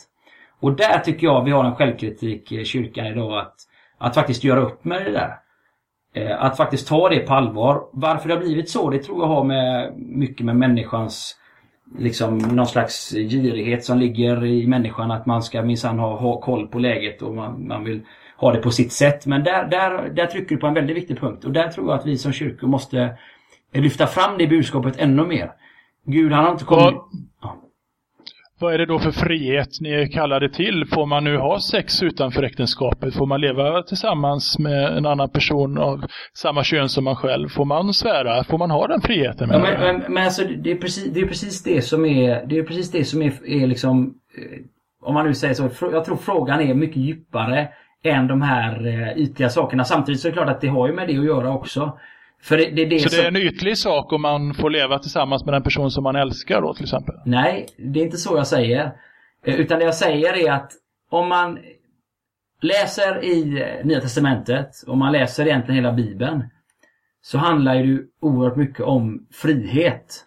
Och där tycker jag vi har en självkritik i kyrkan idag att, att faktiskt göra upp med det där. Eh, att faktiskt ta det på allvar. Varför det har blivit så, det tror jag har med mycket med människans liksom någon slags girighet som ligger i människan att man ska minsann ha, ha koll på läget och man, man vill ha det på sitt sätt. Men där, där, där trycker du på en väldigt viktig punkt och där tror jag att vi som kyrkor måste lyfta fram det budskapet ännu mer. Gud han har inte kommit... Ja. Vad är det då för frihet ni är kallade till? Får man nu ha sex utanför äktenskapet? Får man leva tillsammans med en annan person av samma kön som man själv? Får man svära? Får man ha den friheten? Ja, men, men, men alltså, det är, precis, det är precis det som är, det är precis det som är, är liksom, eh, om man nu säger så, jag tror frågan är mycket djupare än de här eh, ytliga sakerna. Samtidigt så är det klart att det har ju med det att göra också. För det, det, det så det är en ytlig sak om man får leva tillsammans med den person som man älskar då till exempel? Nej, det är inte så jag säger. Eh, utan det jag säger är att om man läser i eh, Nya Testamentet, om man läser egentligen hela Bibeln, så handlar det ju oerhört mycket om frihet.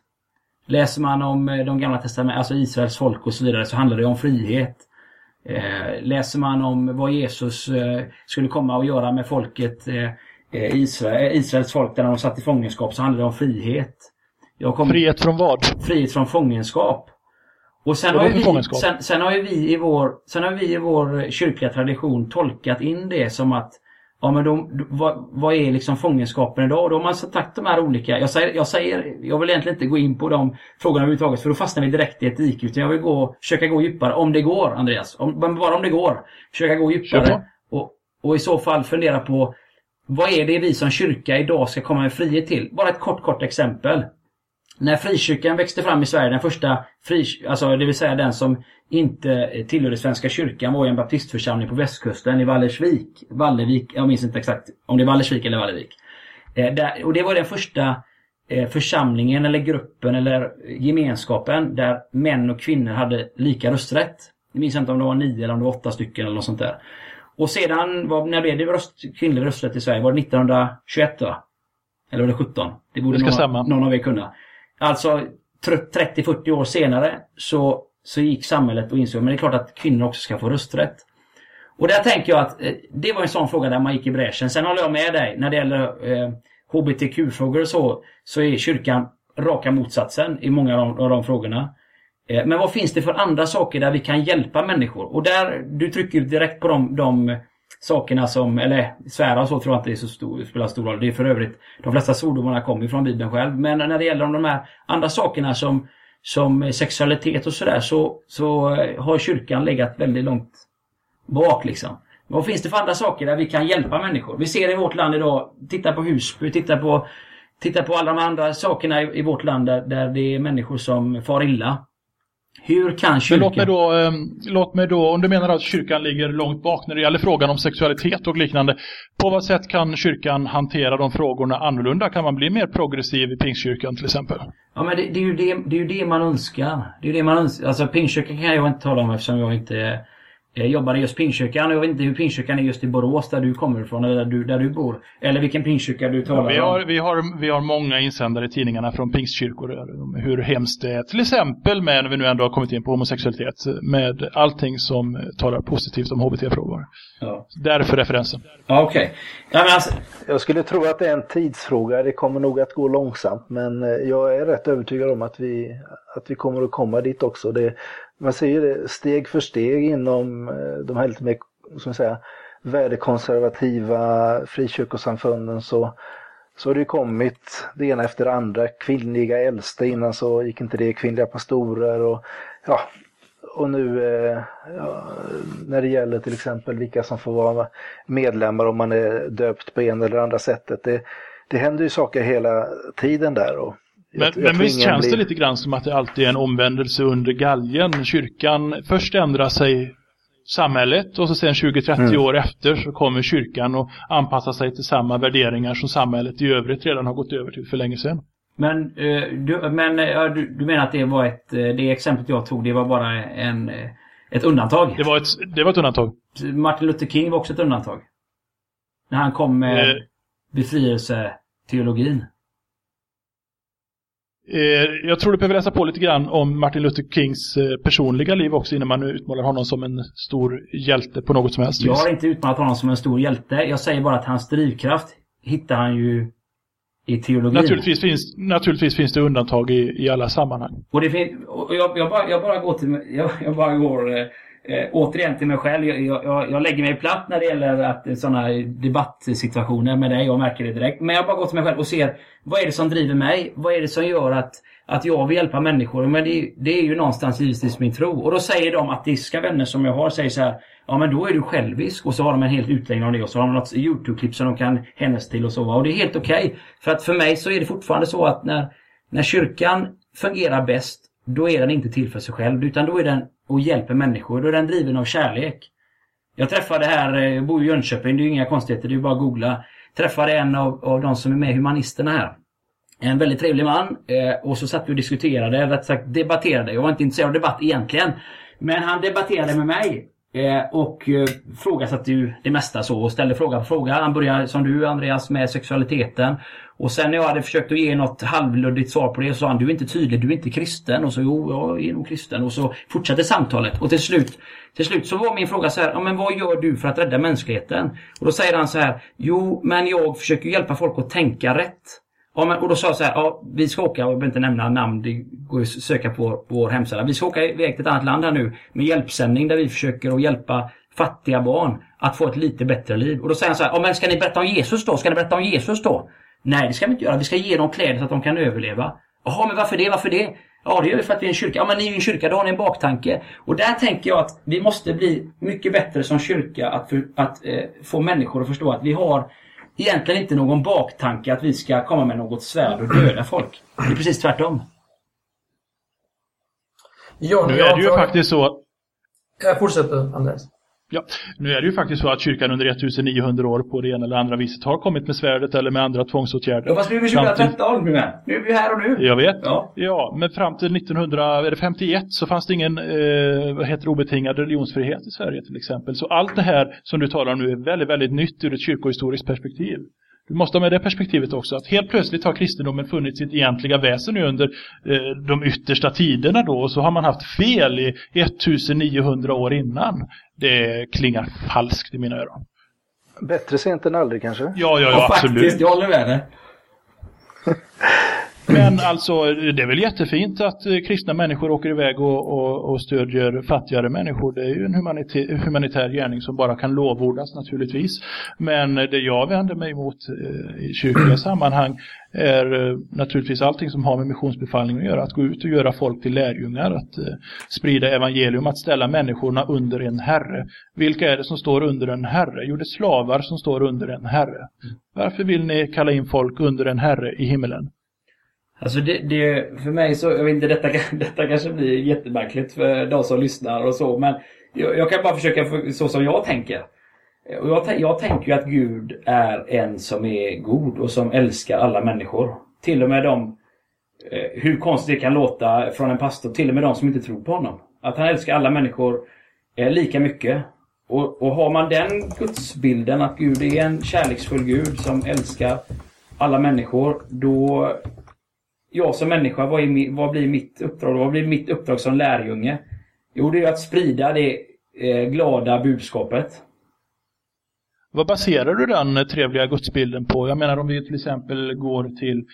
Läser man om eh, de gamla testamentet, alltså Israels folk och så vidare, så handlar det om frihet. läser man om vad Jesus skulle komma och göra med folket Israel, Israels folk där de satt i fångenskap så handlade det om frihet. Kom, Frihet från vad? frihet från fångenskap. Och sen har, vi, sen, sen har ju vi i vår, sen har vi i vår kyrkliga tradition tolkat in det som att Ja men då, vad, vad är liksom fångenskapen idag? Och då har man så tagit de här olika, jag säger, jag säger, jag vill egentligen inte gå in på de frågorna överhuvudtaget för då fastnar vi direkt i ett dike. Utan jag vill gå, försöka gå djupare, om det går Andreas. Om, bara om det går. Försöka gå djupare. Och, och i så fall fundera på vad är det vi som kyrka idag ska komma med frihet till? Bara ett kort, kort exempel. När frikyrkan växte fram i Sverige, den första fri, alltså det vill säga den som inte tillhörde Svenska kyrkan var ju en baptistförsamling på västkusten i Vallersvik. Vallevik, jag minns inte exakt om det är Vallersvik eller Vallevik. Eh, där, och det var den första eh, församlingen eller gruppen eller gemenskapen där män och kvinnor hade lika rösträtt. Jag minns inte om det var nio eller om det var åtta stycken eller något sånt där. Och sedan, var, när blev det röst, kvinnlig rösträtt i Sverige? Var det 1921 va? Eller var det 17? Det borde Det någon, någon av er kunna. Alltså tr- 30-40 år senare så, så gick samhället och insåg men det är klart att kvinnor också ska få rösträtt. Och där tänker jag att eh, det var en sån fråga där man gick i bräschen. Sen håller jag med dig när det gäller eh, HBTQ-frågor och så, så är kyrkan raka motsatsen i många av de, av de frågorna. Eh, men vad finns det för andra saker där vi kan hjälpa människor? Och där, du trycker ju direkt på de, de sakerna som, eller svära och så tror jag inte det är så stor, spelar stor roll. Det är för övrigt, de flesta svordomarna kommer ju från Bibeln själv. Men när det gäller de här andra sakerna som, som sexualitet och sådär så, så eh, har kyrkan legat väldigt långt bak liksom. Vad finns det för andra saker där vi kan hjälpa människor? Vi ser i vårt land idag, titta på Husby, titta på, titta på alla de andra sakerna i, i vårt land där, där det är människor som far illa. Hur kan Men kyrkan... låt mig, då, eh, låt mig då, om du menar att kyrkan ligger långt bak när det gäller frågan om sexualitet och liknande. På vad sätt kan kyrkan hantera de frågorna annorlunda? Kan man bli mer progressiv i pingstkyrkan till exempel? Ja men det, det, är ju det, det är ju det man önskar. Det är ju det man önskar. Alltså pingstkyrkan kan jag inte tala om eftersom jag inte eh, jobbar i just pingstkyrkan. Och Jag vet inte hur pingstkyrkan är just i Borås där du kommer ifrån eller där du, där du bor. Eller vilken pingstkyrka du talar Vi om. har, vi, har, vi har många insändare i tidningarna från pingstkyrkor där, om hur hemskt det är. Till exempel med, när vi nu ändå har kommit in på homosexualitet, med allting som talar positivt om HBT-frågor. Ja, Därför referensen. ja okej. Ja, men alltså, Jag skulle tro att det är en tidsfråga. Det kommer nog att gå långsamt. Men eh, jag är rätt övertygad om att vi, att vi kommer att komma dit också. Det, man ser ju det steg för steg inom eh, de här lite mer som jag säga, värdekonservativa frikyrkosamfunden så, så har det ju kommit det ena efter det andra. Kvinnliga äldste innan så gick inte det. Kvinnliga pastorer och ja, och nu eh, ja, när det gäller till exempel vilka som får vara medlemmar om man är döpt på en eller andra sättet. Det, det händer ju saker hela tiden där. Och men, jag men visst känns det blir- lite grann som att det alltid är en omvändelse under galgen. Kyrkan, först ändrar sig samhället och så sen 20-30 Mm. år efter så kommer kyrkan och anpassar sig till samma värderingar som samhället i övrigt redan har gått över till för länge sedan. men, eh, du, men eh, du, du menar att det var ett... eh, Det exemplet jag tog, det var bara en, eh, ett undantag? Det var ett, det var ett undantag. Martin Luther King var också ett undantag. När han kom med Eh. befrielseteologin. Eh, jag tror du behöver läsa på lite grann om Martin Luther Kings eh, personliga liv också innan man utmålar honom som en stor hjälte på något som helst Jag har inte utmanat honom som en stor hjälte. Jag säger bara att hans drivkraft hittar han ju i teologin. Naturligtvis finns, naturligtvis finns det undantag i, i alla sammanhang. Och det fin- och jag, jag, bara, jag bara går till jag, jag bara går eh, återigen till mig själv. Jag, jag, jag lägger mig platt när det gäller att eh, sådana debattsituationer med dig. Jag märker det direkt. Men jag bara går till mig själv och ser vad är det som driver mig? Vad är det som gör att, att jag vill hjälpa människor? Men det, det är ju någonstans givetvis min tro. Och då säger de ateistiska vänner som jag har, säger så här. Ja men då är du självisk och så har de en helt utläggning om det och så har de något YouTube-klipp som de kan hänvisa till och så. Och det är helt okej. För att för mig så är det fortfarande så att när, när kyrkan fungerar bäst, då är den inte till för sig själv. Utan då är den och hjälper människor. Då är den driven av kärlek. Jag träffade här, eh, jag bor i Jönköping, det är ju inga konstigheter, det är ju bara att googla. Träffade en av, av de som är med i Humanisterna här. En väldigt trevlig man. Eh, och så satt vi och diskuterade, rätt sagt debatterade. Jag var inte intresserad av debatt egentligen. Men han debatterade med mig. Eh, och eh, frågasatte ju det mesta så och ställde fråga på fråga. Han började som du Andreas med sexualiteten. Och sen när jag hade försökt att ge något halvluddigt svar på det så sa han du är inte tydlig, du är inte kristen. Och så jo, jag är nog kristen. Och så fortsatte samtalet. Och till slut, till slut så var min fråga så här, ja men vad gör du för att rädda mänskligheten? Och då säger han så här, jo men jag försöker hjälpa folk att tänka rätt. Ja, men, och då sa jag så här, ja, vi ska åka, jag behöver inte nämna namn, det går ju att söka på vår hemsida. Vi ska åka iväg till ett annat land här nu med hjälpsändning där vi försöker att hjälpa fattiga barn att få ett lite bättre liv. Och då säger han så här, ja men ska ni berätta om Jesus då? Ska ni berätta om Jesus då? Nej, det ska vi inte göra. Vi ska ge dem kläder så att de kan överleva. Jaha, men varför det? Varför det? Ja, det gör vi för att vi är en kyrka. Ja, men ni är ju en kyrka, då har ni en baktanke. Och där tänker jag att vi måste bli mycket bättre som kyrka att, för, att eh, få människor att förstå att vi har egentligen inte någon baktanke att vi ska komma med något svärd och döda folk. Det är precis tvärtom. John, Nu jag är det ju faktiskt så Jag fortsätter, Andreas. Ja, nu är det ju faktiskt så att kyrkan under 1900 år på det ena eller andra viset har kommit med svärdet eller med andra tvångsåtgärder. Ja, fast nu är vi Fram till- 2013 nu är vi här och nu. Jag vet. Ja. Ja, men fram till 1951 så fanns det ingen eh, vad heter obetingad religionsfrihet i Sverige till exempel. Så allt det här som du talar om nu är väldigt, väldigt nytt ur ett kyrkohistoriskt perspektiv. Du måste ha med det perspektivet också, att helt plötsligt har kristendomen funnit sitt egentliga väsen nu under eh, de yttersta tiderna då, och så har man haft fel i 1900 år innan. Det klingar falskt i mina öron. Bättre sent än aldrig kanske? Ja, ja, Ja, ja, faktiskt. absolut. Jag håller med dig. Men alltså, det är väl jättefint att eh, kristna människor åker iväg och, och, och stödjer fattigare människor. Det är ju en humanitär, humanitär gärning som bara kan lovordas naturligtvis. Men det jag vänder mig emot eh, i kyrkliga sammanhang är eh, naturligtvis allting som har med missionsbefallning att göra. Att gå ut och göra folk till lärjungar, att sprida evangelium, att ställa människorna under en herre. Vilka är det som står under en herre? Jo, det är slavar som står under en herre. Varför vill ni kalla in folk under en herre i himmelen? Alltså det, det, för mig så, jag vet inte, detta, detta kanske blir jättemärkligt för de som lyssnar och så, men jag, jag kan bara försöka för, så som jag tänker. Och jag, jag tänker ju att Gud är en som är god och som älskar alla människor. Till och med de, eh, hur konstigt det kan låta från en pastor, till och med de som inte tror på honom. Att han älskar alla människor lika mycket. Och, och har man den gudsbilden att Gud är en kärleksfull Gud som älskar alla människor, då jag som människa, vad, är, vad blir mitt uppdrag? Vad blir mitt uppdrag som lärjunge? Jo, det är att sprida det eh, glada budskapet. Vad baserar du den eh, trevliga gudsbilden på? Jag menar om vi till exempel går till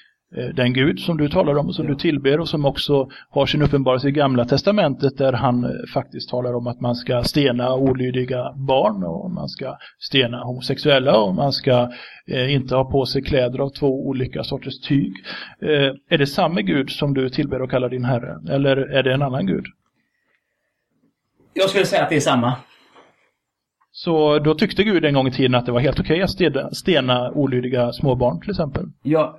den Gud som du talar om och som du tillber och som också har sin uppenbarelse i Gamla Testamentet där han eh, faktiskt talar om att man ska stena olydiga barn och man ska stena homosexuella och man ska eh, inte ha på sig kläder av två olika sorters tyg. Eh, är det samma Gud som du tillber och kallar din Herre? Eller är det en annan Gud? Jag skulle säga att det är samma. Så då tyckte Gud en gång i tiden att det var helt okej att stena, stena olydiga småbarn till exempel. Jag,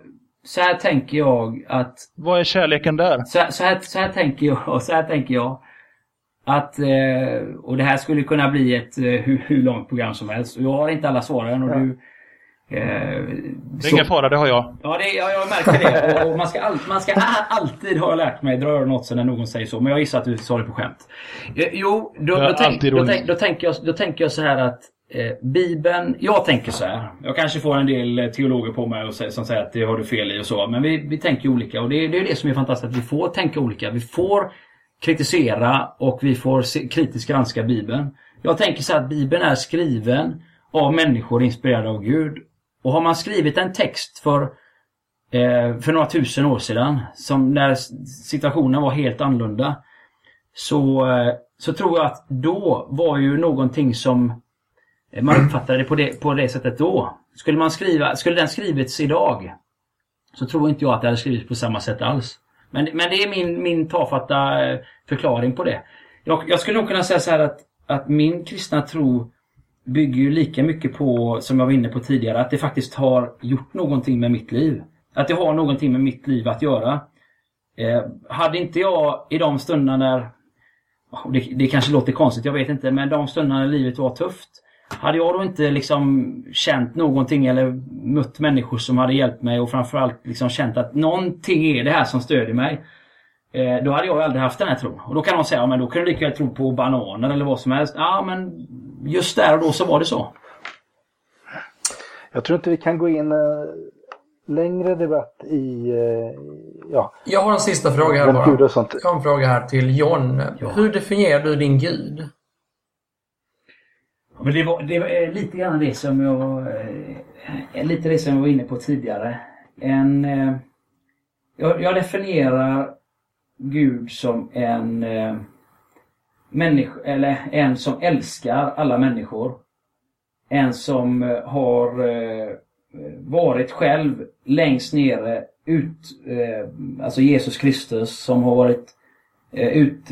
så här tänker jag att Vad är kärleken där? Så, så, här, så här tänker jag, så här tänker jag att, eh, och det här skulle kunna bli ett eh, hur, hur långt program som helst. Och jag har inte alla svaren och du... Eh, Det är så- ingen fara, det har jag. Ja, det, ja, jag märker det. Och, och man ska, all, man ska alltid, har jag lärt mig, dra öronen åt sig när någon säger så. Men jag gissar att du sa det på skämt. Eh, Jo, då, då, tänk, då, tänk, då, tänker jag, då tänker jag så här att eh, Bibeln, jag tänker så här. Jag kanske får en del eh, teologer på mig och säger, som säger att det har du fel i och så. Men vi, vi tänker olika och det, det är det som är fantastiskt. Att vi får tänka olika. Vi får kritisera och vi får se, kritiskt granska Bibeln. Jag tänker så här att Bibeln är skriven av människor inspirerade av Gud. Och har man skrivit en text för eh, för några tusen år sedan, som när situationen var helt annorlunda, så, eh, så tror jag att då var ju någonting som Eh, man uppfattade det på det, på det sättet då. Skulle, man skriva, skulle den skrivits idag så tror inte jag att det hade skrivits på samma sätt alls. Men, men det är min, min tafatta eh, förklaring på det. Jag, jag skulle nog kunna säga så här att, att min kristna tro bygger ju lika mycket på, som jag var inne på tidigare, att det faktiskt har gjort någonting med mitt liv. Att det har någonting med mitt liv att göra. Eh, hade inte jag i de stunderna när, det, det kanske låter konstigt, jag vet inte, men de stunderna när livet var tufft. Hade jag då inte liksom känt någonting eller mött människor som hade hjälpt mig och framförallt liksom känt att någonting är det här som stödjer mig. Eh, då hade jag aldrig haft den här tron. Och då kan någon säga, ja, men då kan du lika väl tro på bananer eller vad som helst. Ja, men just där och då så var det så. Jag tror inte vi kan gå in eh, längre debatt i, eh, ja, Jag har en sista fråga här bara. Jag har en fråga här till John. Hur definierar du din gud? Men det var, det var eh, lite grann det som jag... Eh, eh, lite det som jag var inne på tidigare. En... Jag, jag definierar Gud som en människa, eller en som älskar alla människor. En som har varit själv längst nere ut, alltså Jesus Kristus som har varit ut...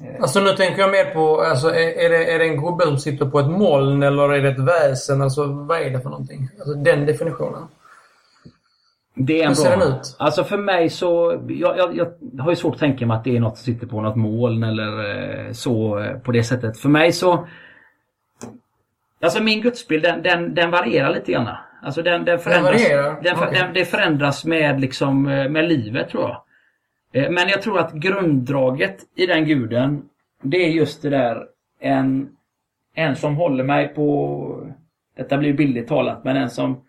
Eh, Alltså nu tänker jag mer på, alltså, är, det, är det en gubbe som sitter på ett moln eller är det ett väsen? Alltså vad är det för någonting? Alltså den definitionen. Det är en Hur ser den ut? Alltså för mig så... Jag, jag, jag har ju svårt att tänka mig att det är något som sitter på något moln eller eh, så eh, på det sättet. För mig så... Alltså min gudsbild den, den, den varierar lite grann. Alltså den, den förändras. varierar? Den, för- Okej. den, det förändras med liksom med livet tror jag. Eh, men jag tror att grunddraget i den guden det är just det där en, en som håller mig på... Detta blir billigt talat men en som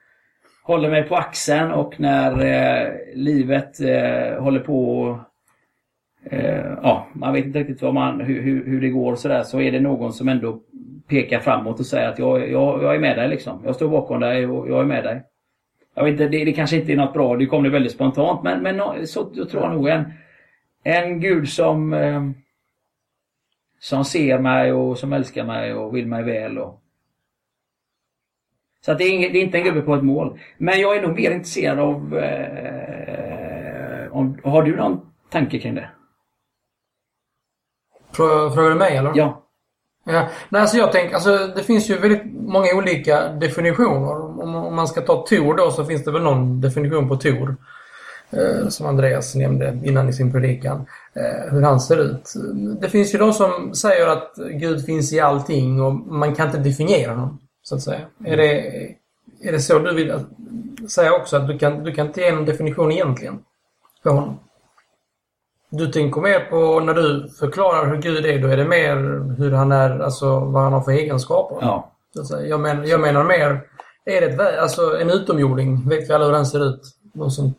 håller mig på axeln och när eh, livet eh, håller på eh, Ja, man vet inte riktigt vad man, hur, hur, hur det går sådär så är det någon som ändå pekar framåt och säger att jag, jag, jag är med dig liksom. Jag står bakom dig och jag är med dig. Jag vet inte, det, det kanske inte är något bra, det kommer väldigt spontant men, men så jag tror jag nog en, en gud som eh, som ser mig och som älskar mig och vill mig väl. Och... Så att det, är inget, det är inte en gubbe på ett mål. Men jag är nog mer intresserad av... Eh, om, har du någon tanke kring det? Frå- Frågar du mig eller? Ja. Ja, nej, alltså jag tänker, alltså det finns ju väldigt många olika definitioner. Om, om man ska ta Tor då så finns det väl någon definition på Tor. Eh, som Andreas nämnde innan i sin predikan. Eh, hur han ser ut. Det finns ju de som säger att Gud finns i allting och man kan inte definiera honom. Så att säga. Är det, är det så du vill säga också? Att du kan, du kan inte ge någon definition egentligen för honom? Du tänker mer på när du förklarar hur Gud är, då är det mer hur han är, alltså vad han har för egenskaper. Ja. Jag, men, jag menar mer, är det ett, alltså en utomjording, vet vi alla hur den ser ut? De som,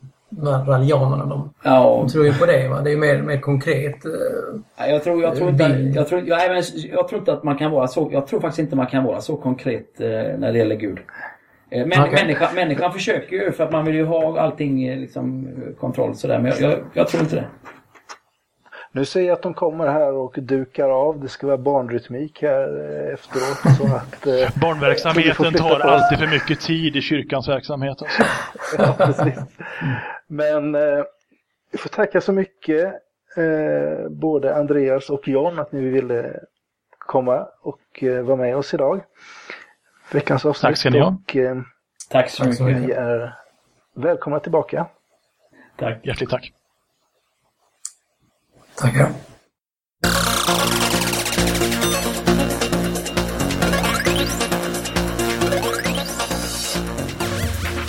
rallianerna, de, Ja, de tror ju på det va? Det är mer, mer konkret. eh, Jag tror, jag, tror inte, Bild. jag, tror, jag, även, jag tror inte att man kan vara så... Jag tror faktiskt inte man kan vara så konkret eh, när det gäller Gud. Eh, men, Okej. människan, människan försöker ju för att man vill ju ha allting eh, liksom, eh, kontroll sådär. Men jag, jag, jag tror inte det. Nu ser jag att de kommer här och dukar av. Det ska vara barnrytmik här eh, efteråt. Så att, eh, Barnverksamheten tar alltid för mycket tid i kyrkans verksamhet. Alltså. ja, precis. Men eh, vi får tacka så mycket eh, både Andreas och John att ni ville komma och eh, vara med oss idag. Veckans avsnitt. Tack ska ni ha. Och eh, Tack så Tack så mycket. ni är välkomna tillbaka. Tack. Hjärtligt tack. Tackar.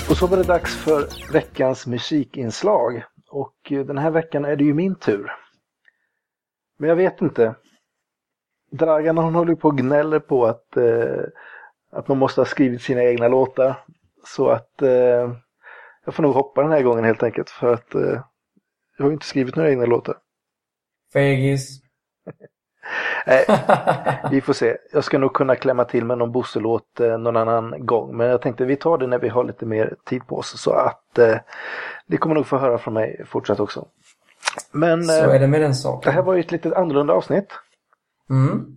Och så var det dags för veckans musikinslag. Och eh, den här veckan är det ju min tur. Men jag vet inte. Dragan hon håller på och gnäller på att, eh, att man måste ha skrivit sina egna låtar. Så att eh, jag får nog hoppa den här gången helt enkelt. För att eh, jag har ju inte skrivit några egna låtar. Fegis. Nej, vi får se. Jag ska nog kunna klämma till med någon Bosse-låt eh, någon annan gång. Men jag tänkte vi tar det när vi har lite mer tid på oss. Så att eh, ni kommer nog få höra från mig fortsatt också. Men Så eh, är det med den det saken. här var ju ett lite annorlunda avsnitt. Mm.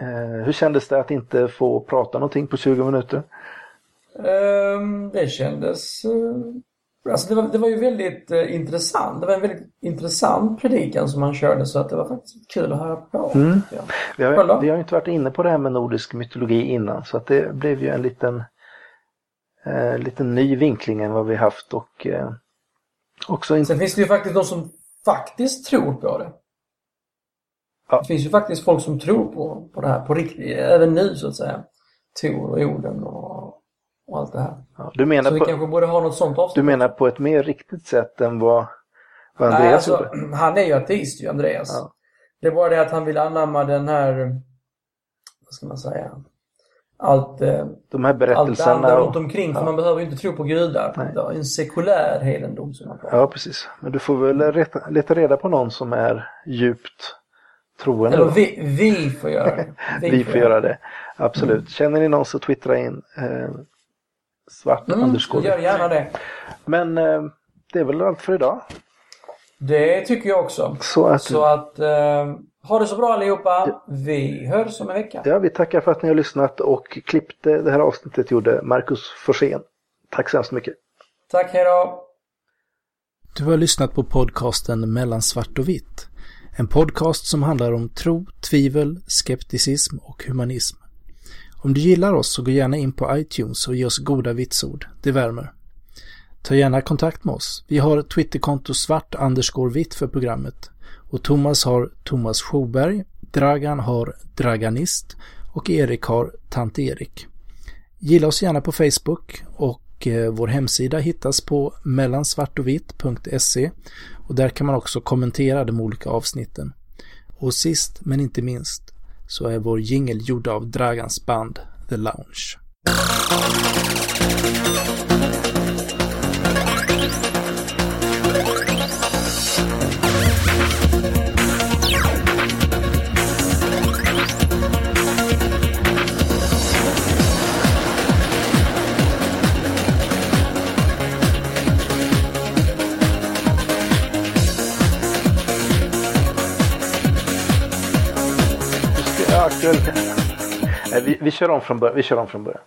Eh, hur kändes det att inte få prata någonting på 20 minuter? Ehm, det kändes... eh, Alltså det, var, det var ju väldigt eh, intressant. Det var en väldigt intressant predikan som han körde så att det var faktiskt kul att höra på. Mm. Ja. Vi har, vi har ju inte varit inne på det här med nordisk mytologi innan så att det blev ju en liten, eh, liten ny vinkling än vad vi haft och eh, också inte Sen finns det ju faktiskt de som faktiskt tror på det. Ja. Det finns ju faktiskt folk som tror på, på det här på riktigt, även nu så att säga. Tor och Oden och, och allt det här. ja, du menar Så vi på, kanske borde ha något sånt Du avsnitt. menar på ett mer riktigt sätt än vad, vad Nej, Andreas alltså, gjorde. han är ju ateist ju, Andreas. Ja. Det är bara det att han vill anamma den här, vad ska man säga, allt, eh, De här allt det berättelserna. andra och- runt omkring. För ja. man behöver ju inte tro på gudar. Nej. Det är en sekulär hedendom som man pratar Ja, precis. Men du får väl leta, leta reda på någon som är djupt troende. Eller vi, vi får göra det. Vi får göra det. Absolut. Känner ni någon så twittra in eh, svart Mm, underscore. gör gärna det. Men eh, det är väl allt för idag. Det tycker jag också. Så att, Så att, eh, ha det så bra allihopa. Vi hörs om en vecka. ja, vi tackar för att ni har lyssnat och klippte det här avsnittet gjorde Marcus Forsén. Tack så hemskt mycket. Tack, hejdå! Du har lyssnat på podcasten Mellan svart och vitt. En podcast som handlar om tro, tvivel, skepticism och humanism. Om du gillar oss så gå gärna in på iTunes och ge oss goda vitsord. Det värmer. Ta gärna kontakt med oss. Vi har Twitterkonto svart vitt för programmet. Och Thomas har Thomas Schoberg, Dragan har Draganist och Erik har Tant Erik. Gilla oss gärna på Facebook och eh, vår hemsida hittas på mellansvartovitt.se och där kan man också kommentera de olika avsnitten. Och sist men inte minst så är vår jingel gjord av Dragans band The Lounge. Skull. vi, vi kör om från början. Vi kör om från början.